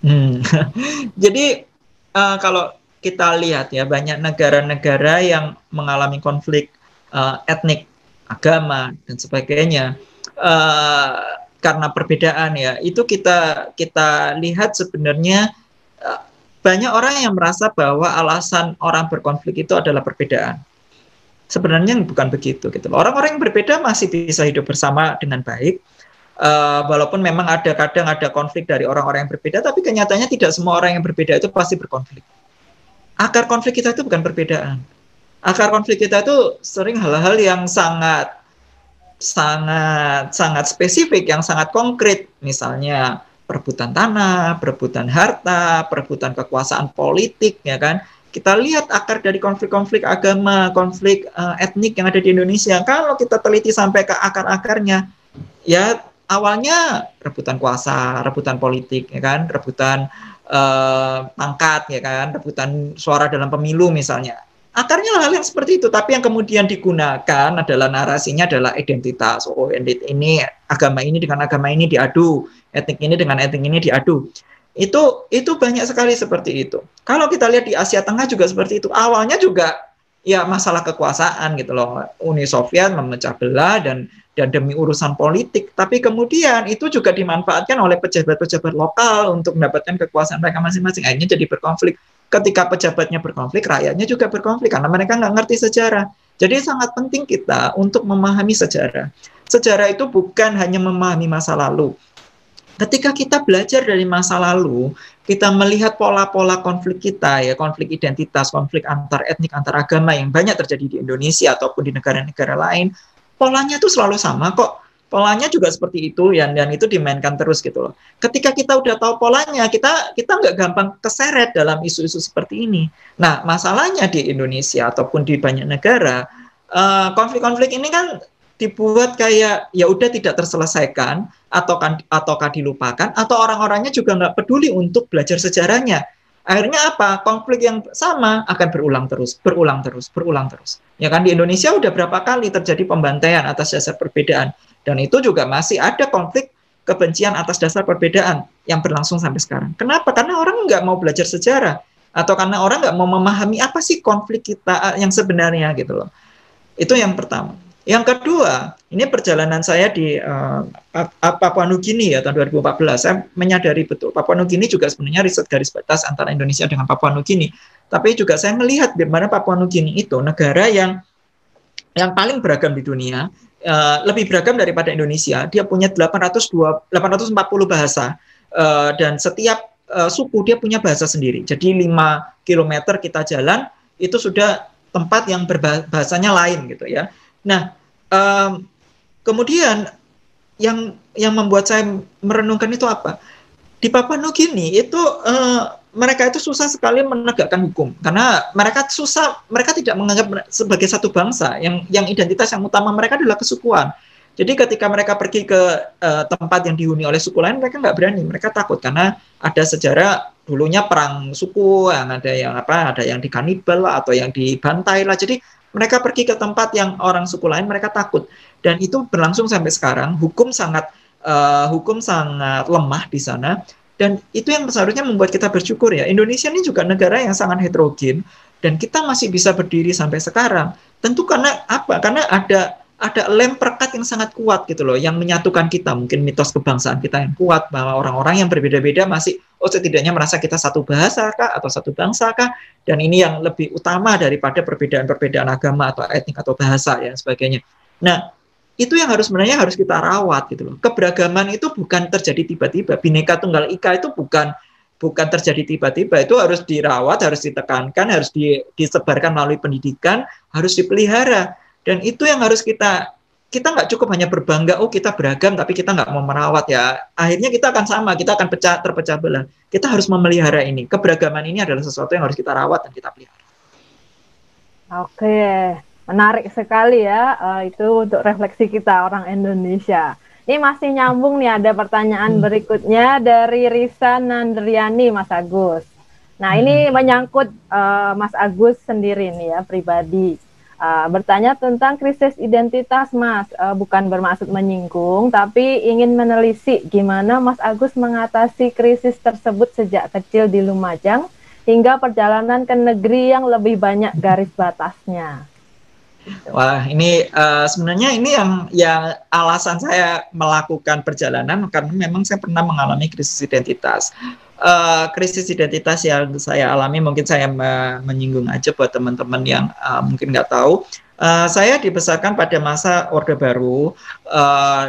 Hmm. *laughs* Jadi uh, kalau kita lihat ya banyak negara-negara yang mengalami konflik uh, etnik, agama dan sebagainya uh, karena perbedaan ya itu kita kita lihat sebenarnya banyak orang yang merasa bahwa alasan orang berkonflik itu adalah perbedaan. Sebenarnya bukan begitu gitu. Orang-orang yang berbeda masih bisa hidup bersama dengan baik. Uh, walaupun memang ada kadang ada konflik dari orang-orang yang berbeda, tapi kenyataannya tidak semua orang yang berbeda itu pasti berkonflik. Akar konflik kita itu bukan perbedaan. akar konflik kita itu sering hal-hal yang sangat sangat sangat spesifik yang sangat konkret misalnya perebutan tanah, perebutan harta, perebutan kekuasaan politik ya kan. Kita lihat akar dari konflik-konflik agama, konflik uh, etnik yang ada di Indonesia. Kalau kita teliti sampai ke akar-akarnya, ya awalnya rebutan kuasa, rebutan politik ya kan, rebutan pangkat ya kan, rebutan suara dalam pemilu misalnya. Akarnya hal yang seperti itu tapi yang kemudian digunakan adalah narasinya adalah identitas. Oh ini agama ini dengan agama ini diadu etnik ini dengan etnik ini diadu. Itu itu banyak sekali seperti itu. Kalau kita lihat di Asia Tengah juga seperti itu. Awalnya juga ya masalah kekuasaan gitu loh. Uni Soviet memecah belah dan dan demi urusan politik tapi kemudian itu juga dimanfaatkan oleh pejabat-pejabat lokal untuk mendapatkan kekuasaan mereka masing-masing akhirnya jadi berkonflik ketika pejabatnya berkonflik, rakyatnya juga berkonflik karena mereka nggak ngerti sejarah. Jadi sangat penting kita untuk memahami sejarah. Sejarah itu bukan hanya memahami masa lalu. Ketika kita belajar dari masa lalu, kita melihat pola-pola konflik kita, ya konflik identitas, konflik antar etnik, antar agama yang banyak terjadi di Indonesia ataupun di negara-negara lain, polanya itu selalu sama kok polanya juga seperti itu dan dan itu dimainkan terus gitu loh. Ketika kita udah tahu polanya, kita kita nggak gampang keseret dalam isu-isu seperti ini. Nah, masalahnya di Indonesia ataupun di banyak negara eh, konflik-konflik ini kan dibuat kayak ya udah tidak terselesaikan atau kan ataukah dilupakan atau orang-orangnya juga nggak peduli untuk belajar sejarahnya. Akhirnya apa? Konflik yang sama akan berulang terus, berulang terus, berulang terus. Ya kan di Indonesia udah berapa kali terjadi pembantaian atas dasar perbedaan dan itu juga masih ada konflik kebencian atas dasar perbedaan yang berlangsung sampai sekarang. Kenapa? Karena orang nggak mau belajar sejarah atau karena orang nggak mau memahami apa sih konflik kita eh, yang sebenarnya gitu loh. Itu yang pertama. Yang kedua, ini perjalanan saya di uh, Papua Nugini ya tahun 2014. Saya menyadari betul Papua Nugini juga sebenarnya riset garis batas antara Indonesia dengan Papua Nugini. Tapi juga saya melihat di mana Papua Nugini itu negara yang yang paling beragam di dunia, uh, lebih beragam daripada Indonesia. Dia punya 802, 840 bahasa uh, dan setiap uh, suku dia punya bahasa sendiri. Jadi 5 km kita jalan itu sudah tempat yang berbahasanya lain gitu ya. Nah, um, kemudian yang yang membuat saya merenungkan itu apa? Di Papua Nugini itu uh, mereka itu susah sekali menegakkan hukum. Karena mereka susah mereka tidak menganggap sebagai satu bangsa yang yang identitas yang utama mereka adalah kesukuan. Jadi ketika mereka pergi ke uh, tempat yang dihuni oleh suku lain mereka nggak berani. Mereka takut karena ada sejarah dulunya perang suku yang ada yang apa ada yang dikanibal atau yang dibantai lah. Jadi mereka pergi ke tempat yang orang suku lain mereka takut dan itu berlangsung sampai sekarang hukum sangat uh, hukum sangat lemah di sana dan itu yang seharusnya membuat kita bersyukur ya. Indonesia ini juga negara yang sangat heterogen dan kita masih bisa berdiri sampai sekarang. Tentu karena apa? Karena ada ada lem perkat yang sangat kuat gitu loh yang menyatukan kita mungkin mitos kebangsaan kita yang kuat bahwa orang-orang yang berbeda-beda masih oh setidaknya merasa kita satu bahasa kah atau satu bangsa kah dan ini yang lebih utama daripada perbedaan-perbedaan agama atau etnik atau bahasa ya sebagainya. Nah, itu yang harus sebenarnya harus kita rawat gitu loh. Keberagaman itu bukan terjadi tiba-tiba. Bineka Tunggal Ika itu bukan bukan terjadi tiba-tiba. Itu harus dirawat, harus ditekankan, harus di, disebarkan melalui pendidikan, harus dipelihara. Dan itu yang harus kita kita nggak cukup hanya berbangga, oh kita beragam, tapi kita nggak mau merawat ya. Akhirnya kita akan sama, kita akan pecah terpecah belah. Kita harus memelihara ini. Keberagaman ini adalah sesuatu yang harus kita rawat dan kita pelihara. Oke, Menarik sekali ya uh, itu untuk refleksi kita orang Indonesia. Ini masih nyambung nih ada pertanyaan hmm. berikutnya dari Risa Nandriani Mas Agus. Nah, hmm. ini menyangkut uh, Mas Agus sendiri nih ya pribadi. Uh, bertanya tentang krisis identitas Mas, uh, bukan bermaksud menyinggung tapi ingin menelisik gimana Mas Agus mengatasi krisis tersebut sejak kecil di Lumajang hingga perjalanan ke negeri yang lebih banyak garis batasnya. Wah, ini uh, sebenarnya ini yang yang alasan saya melakukan perjalanan karena memang saya pernah mengalami krisis identitas. Uh, krisis identitas yang saya alami mungkin saya me menyinggung aja buat teman-teman yang uh, mungkin nggak tahu. Uh, saya dibesarkan pada masa Orde Baru uh,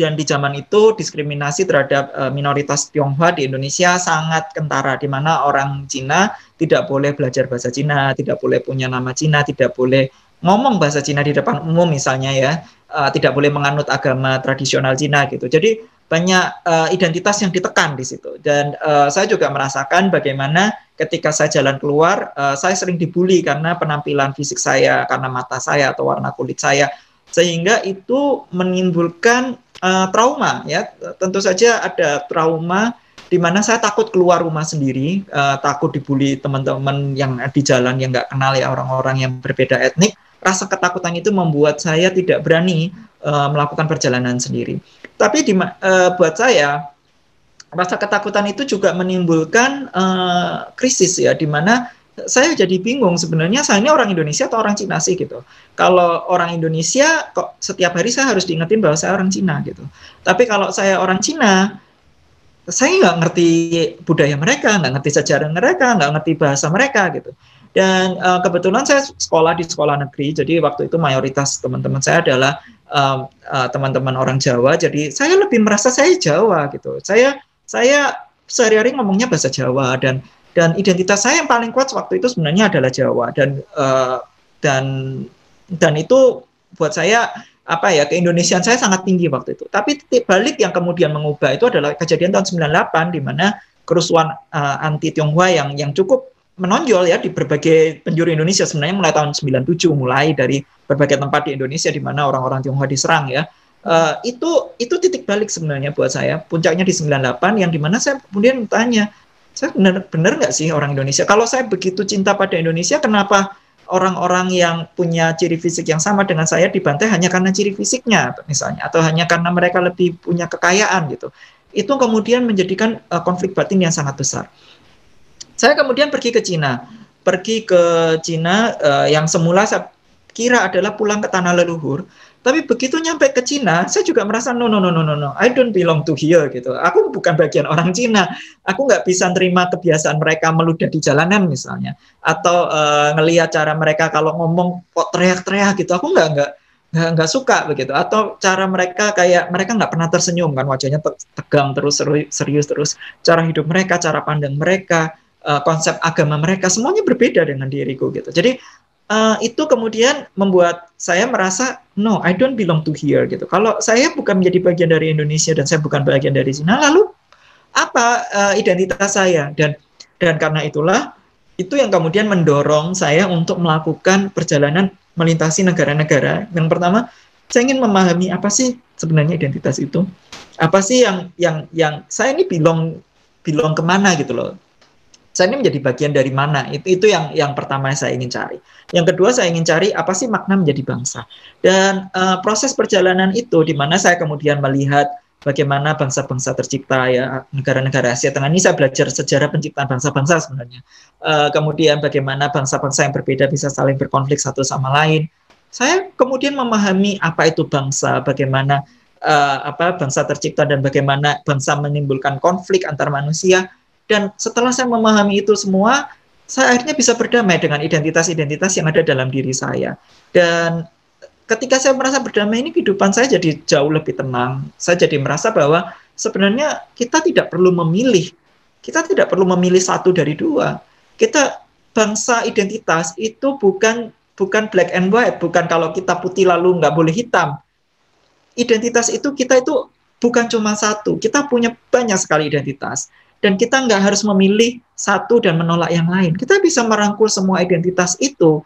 dan di zaman itu diskriminasi terhadap uh, minoritas Tionghoa di Indonesia sangat kentara di mana orang Cina tidak boleh belajar bahasa Cina, tidak boleh punya nama Cina, tidak boleh ngomong bahasa Cina di depan umum misalnya ya, uh, tidak boleh menganut agama tradisional Cina gitu. Jadi banyak uh, identitas yang ditekan di situ. Dan uh, saya juga merasakan bagaimana ketika saya jalan keluar uh, saya sering dibully karena penampilan fisik saya, karena mata saya atau warna kulit saya. Sehingga itu menimbulkan uh, trauma ya. Tentu saja ada trauma di mana saya takut keluar rumah sendiri, uh, takut dibully teman-teman yang di jalan yang nggak kenal ya orang-orang yang berbeda etnik. Rasa ketakutan itu membuat saya tidak berani uh, melakukan perjalanan sendiri. Tapi di, uh, buat saya rasa ketakutan itu juga menimbulkan uh, krisis ya, di mana saya jadi bingung sebenarnya saya ini orang Indonesia atau orang Cina sih gitu. Kalau orang Indonesia kok setiap hari saya harus diingetin bahwa saya orang Cina gitu. Tapi kalau saya orang Cina, saya nggak ngerti budaya mereka, nggak ngerti sejarah mereka, nggak ngerti bahasa mereka gitu. Dan uh, kebetulan saya sekolah di sekolah negeri, jadi waktu itu mayoritas teman-teman saya adalah teman-teman uh, uh, orang Jawa. Jadi saya lebih merasa saya Jawa gitu. Saya saya sehari-hari ngomongnya bahasa Jawa dan dan identitas saya yang paling kuat waktu itu sebenarnya adalah Jawa dan uh, dan dan itu buat saya apa ya keindonesiaan saya sangat tinggi waktu itu. Tapi titik balik yang kemudian mengubah itu adalah kejadian tahun 98 di mana kerusuhan uh, anti Tionghoa yang yang cukup menonjol ya di berbagai penjuru Indonesia sebenarnya mulai tahun 97 mulai dari berbagai tempat di Indonesia di mana orang-orang Tionghoa diserang ya. Uh, itu itu titik balik sebenarnya buat saya. Puncaknya di 98 yang di mana saya kemudian tanya, saya benar benar nggak sih orang Indonesia? Kalau saya begitu cinta pada Indonesia, kenapa orang-orang yang punya ciri fisik yang sama dengan saya dibantai hanya karena ciri fisiknya misalnya atau hanya karena mereka lebih punya kekayaan gitu. Itu kemudian menjadikan uh, konflik batin yang sangat besar. Saya kemudian pergi ke Cina, pergi ke Cina uh, yang semula saya kira adalah pulang ke tanah leluhur. Tapi begitu nyampe ke Cina, saya juga merasa no no no no no no, I don't belong to here gitu. Aku bukan bagian orang Cina. Aku nggak bisa terima kebiasaan mereka meludah di jalanan misalnya, atau uh, ngelihat cara mereka kalau ngomong kok teriak-teriak gitu. Aku nggak nggak nggak suka begitu. Atau cara mereka kayak mereka nggak pernah tersenyum kan, wajahnya tegang terus serius terus. Cara hidup mereka, cara pandang mereka, uh, konsep agama mereka semuanya berbeda dengan diriku gitu. Jadi uh, itu kemudian membuat saya merasa no, I don't belong to here gitu. Kalau saya bukan menjadi bagian dari Indonesia dan saya bukan bagian dari Cina, lalu apa uh, identitas saya? Dan dan karena itulah itu yang kemudian mendorong saya untuk melakukan perjalanan melintasi negara-negara. Yang pertama, saya ingin memahami apa sih sebenarnya identitas itu. Apa sih yang yang yang saya ini belong belong ke mana gitu loh saya ini menjadi bagian dari mana? Itu itu yang yang pertama saya ingin cari. Yang kedua saya ingin cari apa sih makna menjadi bangsa? Dan uh, proses perjalanan itu di mana saya kemudian melihat bagaimana bangsa-bangsa tercipta ya negara-negara Asia Tengah. Ini saya belajar sejarah penciptaan bangsa-bangsa sebenarnya. Uh, kemudian bagaimana bangsa-bangsa yang berbeda bisa saling berkonflik satu sama lain. Saya kemudian memahami apa itu bangsa bagaimana uh, apa bangsa tercipta dan bagaimana bangsa menimbulkan konflik antar manusia dan setelah saya memahami itu semua, saya akhirnya bisa berdamai dengan identitas-identitas yang ada dalam diri saya. Dan ketika saya merasa berdamai ini kehidupan saya jadi jauh lebih tenang. Saya jadi merasa bahwa sebenarnya kita tidak perlu memilih. Kita tidak perlu memilih satu dari dua. Kita bangsa identitas itu bukan bukan black and white, bukan kalau kita putih lalu nggak boleh hitam. Identitas itu kita itu bukan cuma satu, kita punya banyak sekali identitas dan kita nggak harus memilih satu dan menolak yang lain. Kita bisa merangkul semua identitas itu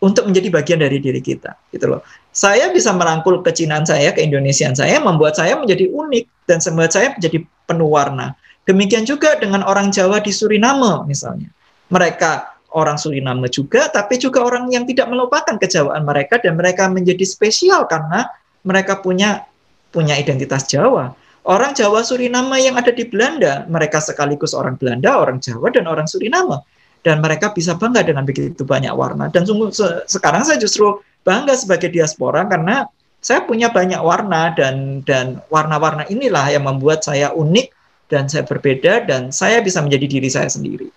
untuk menjadi bagian dari diri kita, gitu loh. Saya bisa merangkul kecinan saya, keindonesian saya, membuat saya menjadi unik dan membuat saya menjadi penuh warna. Demikian juga dengan orang Jawa di Suriname misalnya. Mereka orang Suriname juga, tapi juga orang yang tidak melupakan kejawaan mereka dan mereka menjadi spesial karena mereka punya punya identitas Jawa Orang Jawa Suriname yang ada di Belanda, mereka sekaligus orang Belanda, orang Jawa, dan orang Suriname. Dan mereka bisa bangga dengan begitu banyak warna. Dan sungguh se sekarang saya justru bangga sebagai diaspora karena saya punya banyak warna dan dan warna-warna inilah yang membuat saya unik dan saya berbeda dan saya bisa menjadi diri saya sendiri.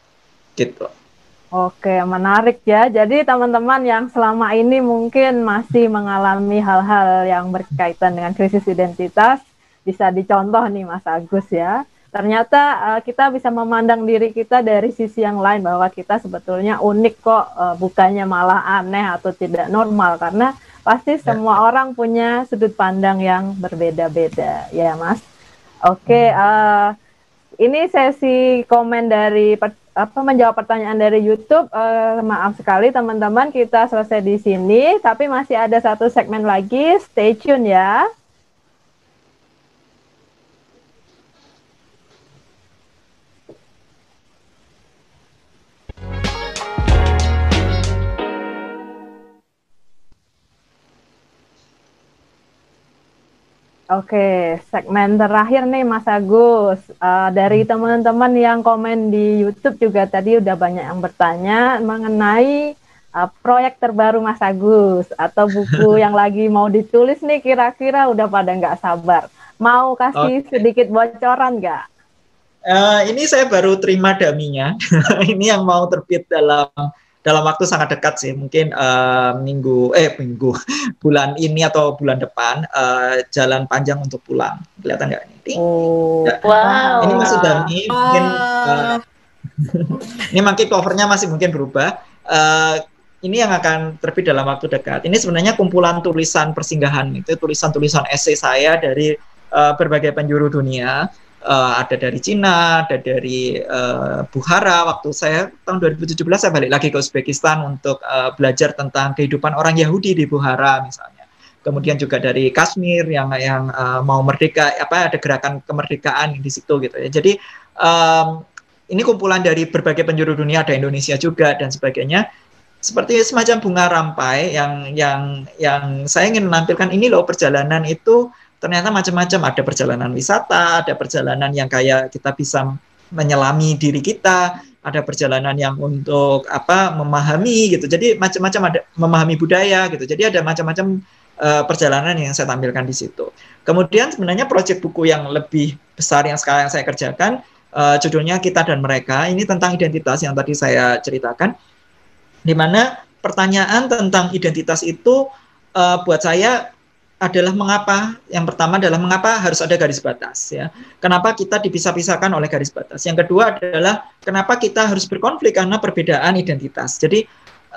Gitu. Oke, menarik ya. Jadi teman-teman yang selama ini mungkin masih mengalami hal-hal yang berkaitan dengan krisis identitas, bisa dicontoh nih Mas Agus ya. Ternyata uh, kita bisa memandang diri kita dari sisi yang lain bahwa kita sebetulnya unik kok, uh, bukannya malah aneh atau tidak normal karena pasti ya. semua orang punya sudut pandang yang berbeda-beda ya Mas. Oke, okay, uh, ini sesi komen dari apa menjawab pertanyaan dari YouTube. Uh, maaf sekali teman-teman, kita selesai di sini, tapi masih ada satu segmen lagi. Stay tune ya. Oke, segmen terakhir nih Mas Agus. Uh, dari hmm. teman-teman yang komen di YouTube juga tadi udah banyak yang bertanya mengenai uh, proyek terbaru Mas Agus atau buku *laughs* yang lagi mau ditulis nih kira-kira udah pada nggak sabar. Mau kasih okay. sedikit bocoran nggak? Uh, ini saya baru terima daminya. *laughs* ini yang mau terbit dalam dalam waktu sangat dekat sih mungkin uh, minggu eh minggu *laughs* bulan ini atau bulan depan uh, jalan panjang untuk pulang kelihatan nggak ini? Oh, ya. wow. Ini masih Dami mungkin uh, *laughs* ini mungkin covernya masih mungkin berubah. Uh, ini yang akan terbit dalam waktu dekat. Ini sebenarnya kumpulan tulisan persinggahan itu tulisan-tulisan esai saya dari uh, berbagai penjuru dunia uh, ada dari Cina, ada dari uh, Bukhara. Waktu saya tahun 2017 saya balik lagi ke Uzbekistan untuk uh, belajar tentang kehidupan orang Yahudi di Bukhara misalnya. Kemudian juga dari Kashmir yang yang uh, mau merdeka, apa ada gerakan kemerdekaan di situ gitu ya. Jadi um, ini kumpulan dari berbagai penjuru dunia, ada Indonesia juga dan sebagainya. Seperti semacam bunga rampai yang yang yang saya ingin menampilkan ini loh perjalanan itu ternyata macam-macam. Ada perjalanan wisata ada perjalanan yang kayak kita bisa menyelami diri kita ada perjalanan yang untuk apa memahami gitu. Jadi macam-macam ada memahami budaya gitu. Jadi ada macam-macam uh, perjalanan yang saya tampilkan di situ. Kemudian sebenarnya proyek buku yang lebih besar yang sekarang saya kerjakan uh, judulnya kita dan mereka. Ini tentang identitas yang tadi saya ceritakan di mana pertanyaan tentang identitas itu uh, buat saya adalah mengapa yang pertama adalah mengapa harus ada garis batas ya. Kenapa kita dipisah-pisahkan oleh garis batas? Yang kedua adalah kenapa kita harus berkonflik karena perbedaan identitas. Jadi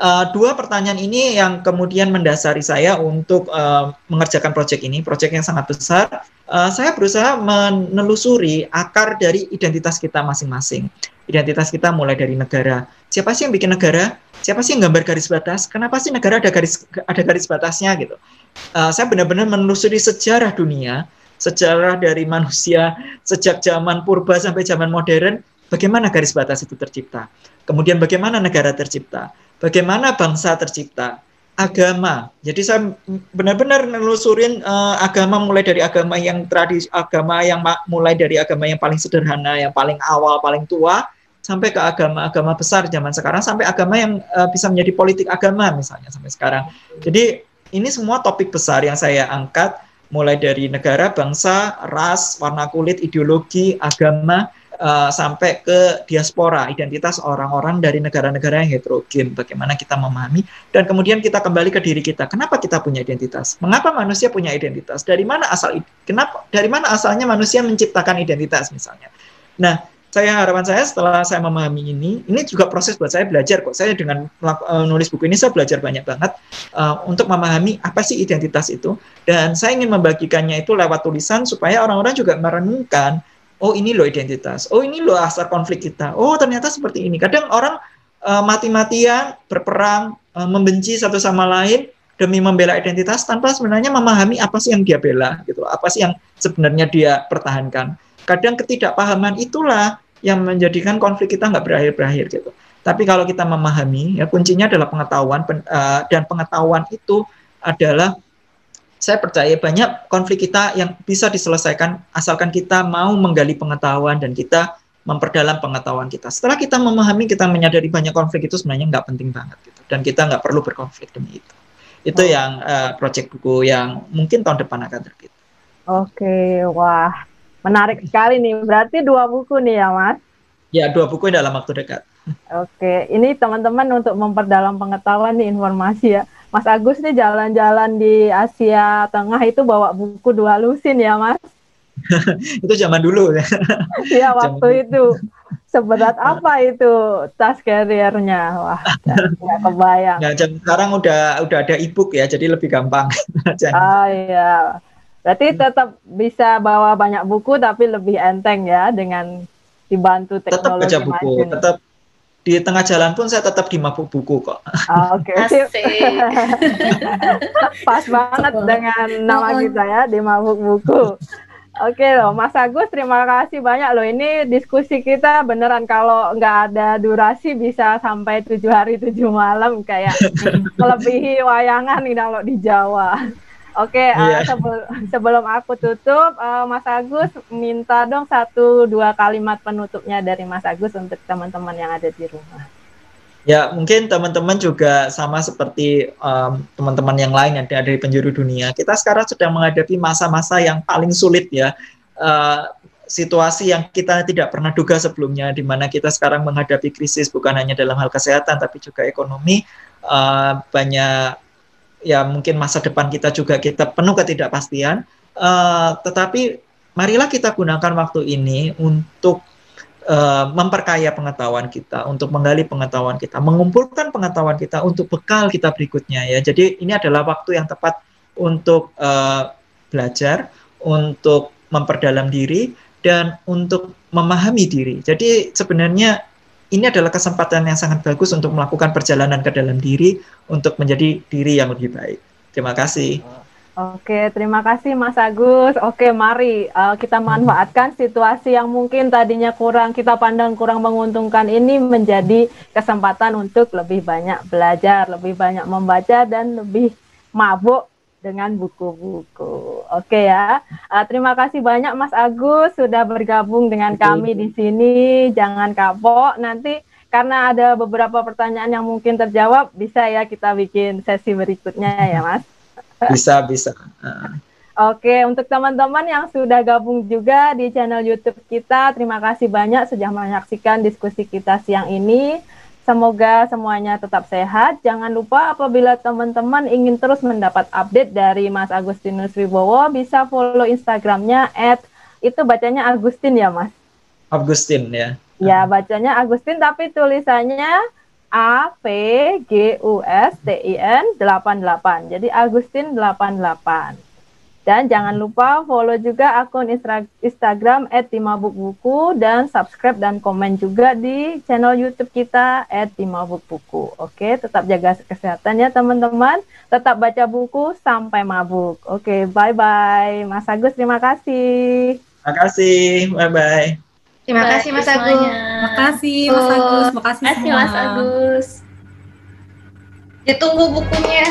uh, dua pertanyaan ini yang kemudian mendasari saya untuk uh, mengerjakan proyek ini, proyek yang sangat besar. Uh, saya berusaha menelusuri akar dari identitas kita masing-masing. Identitas kita mulai dari negara. Siapa sih yang bikin negara? Siapa sih yang gambar garis batas? Kenapa sih negara ada garis ada garis batasnya gitu? Uh, saya benar-benar menelusuri sejarah dunia, sejarah dari manusia sejak zaman purba sampai zaman modern, bagaimana garis batas itu tercipta. Kemudian bagaimana negara tercipta, bagaimana bangsa tercipta, agama. Jadi saya benar-benar menelusurin uh, agama mulai dari agama yang tradisi, agama yang mulai dari agama yang paling sederhana, yang paling awal, paling tua, sampai ke agama-agama besar zaman sekarang, sampai agama yang uh, bisa menjadi politik agama misalnya sampai sekarang. Jadi ini semua topik besar yang saya angkat mulai dari negara, bangsa, ras, warna kulit, ideologi, agama, uh, sampai ke diaspora, identitas orang-orang dari negara-negara yang heterogen, bagaimana kita memahami, dan kemudian kita kembali ke diri kita. Kenapa kita punya identitas? Mengapa manusia punya identitas? Dari mana asal? Kenapa? Dari mana asalnya manusia menciptakan identitas misalnya? Nah, saya harapan saya setelah saya memahami ini, ini juga proses buat saya belajar kok. Saya dengan menulis buku ini saya belajar banyak banget uh, untuk memahami apa sih identitas itu dan saya ingin membagikannya itu lewat tulisan supaya orang-orang juga merenungkan oh ini loh identitas, oh ini loh asal konflik kita, oh ternyata seperti ini. Kadang orang uh, mati-matian berperang uh, membenci satu sama lain demi membela identitas tanpa sebenarnya memahami apa sih yang dia bela gitu, apa sih yang sebenarnya dia pertahankan. Kadang ketidakpahaman itulah yang menjadikan konflik kita nggak berakhir-berakhir gitu. Tapi kalau kita memahami, ya kuncinya adalah pengetahuan pen, uh, dan pengetahuan itu adalah saya percaya banyak konflik kita yang bisa diselesaikan asalkan kita mau menggali pengetahuan dan kita memperdalam pengetahuan kita. Setelah kita memahami, kita menyadari banyak konflik itu sebenarnya nggak penting banget gitu, dan kita nggak perlu berkonflik demi itu. Itu oh. yang uh, proyek buku yang mungkin tahun depan akan terbit. Oke, wah Menarik sekali nih. Berarti dua buku nih ya, Mas? Ya, dua buku dalam waktu dekat. Oke, ini teman-teman untuk memperdalam pengetahuan nih informasi ya. Mas Agus nih jalan-jalan di Asia Tengah itu bawa buku dua lusin ya, Mas? *laughs* itu zaman dulu ya. Iya waktu itu seberat apa itu tas carriernya wah nggak kebayang. Nah, sekarang udah udah ada ebook ya jadi lebih gampang. *laughs* ah iya berarti tetap bisa bawa banyak buku tapi lebih enteng ya dengan dibantu teknologi. Tetap baca buku, tetap di tengah jalan pun saya tetap di mabuk buku kok. Ah, Oke, *laughs* okay. *laughs* pas banget dengan nama kita ya di mabuk buku. Oke loh, Mas Agus, terima kasih banyak loh. Ini diskusi kita beneran kalau nggak ada durasi bisa sampai tujuh hari tujuh malam kayak *laughs* melebihi wayangan nih kalau di Jawa. Oke, okay, yeah. uh, sebelum, sebelum aku tutup, uh, Mas Agus minta dong satu dua kalimat penutupnya dari Mas Agus untuk teman-teman yang ada di rumah. Ya, mungkin teman-teman juga sama seperti teman-teman um, yang lain yang ada di penjuru dunia. Kita sekarang sedang menghadapi masa-masa yang paling sulit ya. Uh, situasi yang kita tidak pernah duga sebelumnya, di mana kita sekarang menghadapi krisis bukan hanya dalam hal kesehatan, tapi juga ekonomi. Uh, banyak ya mungkin masa depan kita juga kita penuh ketidakpastian. Uh, tetapi marilah kita gunakan waktu ini untuk uh, memperkaya pengetahuan kita, untuk menggali pengetahuan kita, mengumpulkan pengetahuan kita untuk bekal kita berikutnya ya. Jadi ini adalah waktu yang tepat untuk uh, belajar, untuk memperdalam diri dan untuk memahami diri. Jadi sebenarnya ini adalah kesempatan yang sangat bagus untuk melakukan perjalanan ke dalam diri untuk menjadi diri yang lebih baik. Terima kasih. Oke, terima kasih Mas Agus. Oke, mari uh, kita manfaatkan situasi yang mungkin tadinya kurang kita pandang kurang menguntungkan ini menjadi kesempatan untuk lebih banyak belajar, lebih banyak membaca dan lebih mabuk dengan buku-buku. Oke ya. Uh, terima kasih banyak Mas Agus sudah bergabung dengan kami di sini. Jangan kapok. Nanti karena ada beberapa pertanyaan yang mungkin terjawab, bisa ya kita bikin sesi berikutnya ya Mas. *laughs* Bisa, bisa. Uh. Oke, untuk teman-teman yang sudah gabung juga di channel YouTube kita, terima kasih banyak sudah menyaksikan diskusi kita siang ini. Semoga semuanya tetap sehat. Jangan lupa apabila teman-teman ingin terus mendapat update dari Mas Agustinus Wibowo, bisa follow Instagramnya at itu bacanya Agustin ya Mas? Agustin ya. Ya bacanya Agustin tapi tulisannya A P G U S T I N 88. Jadi Agustin 88. Dan jangan lupa follow juga akun Instagram @timabukbuku dan subscribe dan komen juga di channel YouTube kita @timabukbuku. Oke, tetap jaga kesehatan ya teman-teman. Tetap baca buku sampai mabuk. Oke, bye bye. Mas Agus terima kasih. Terima kasih. Bye bye. Terima kasih Mas Agus. Terima kasih Mas Agus. Terima kasih Mas Agus. Ditunggu bukunya.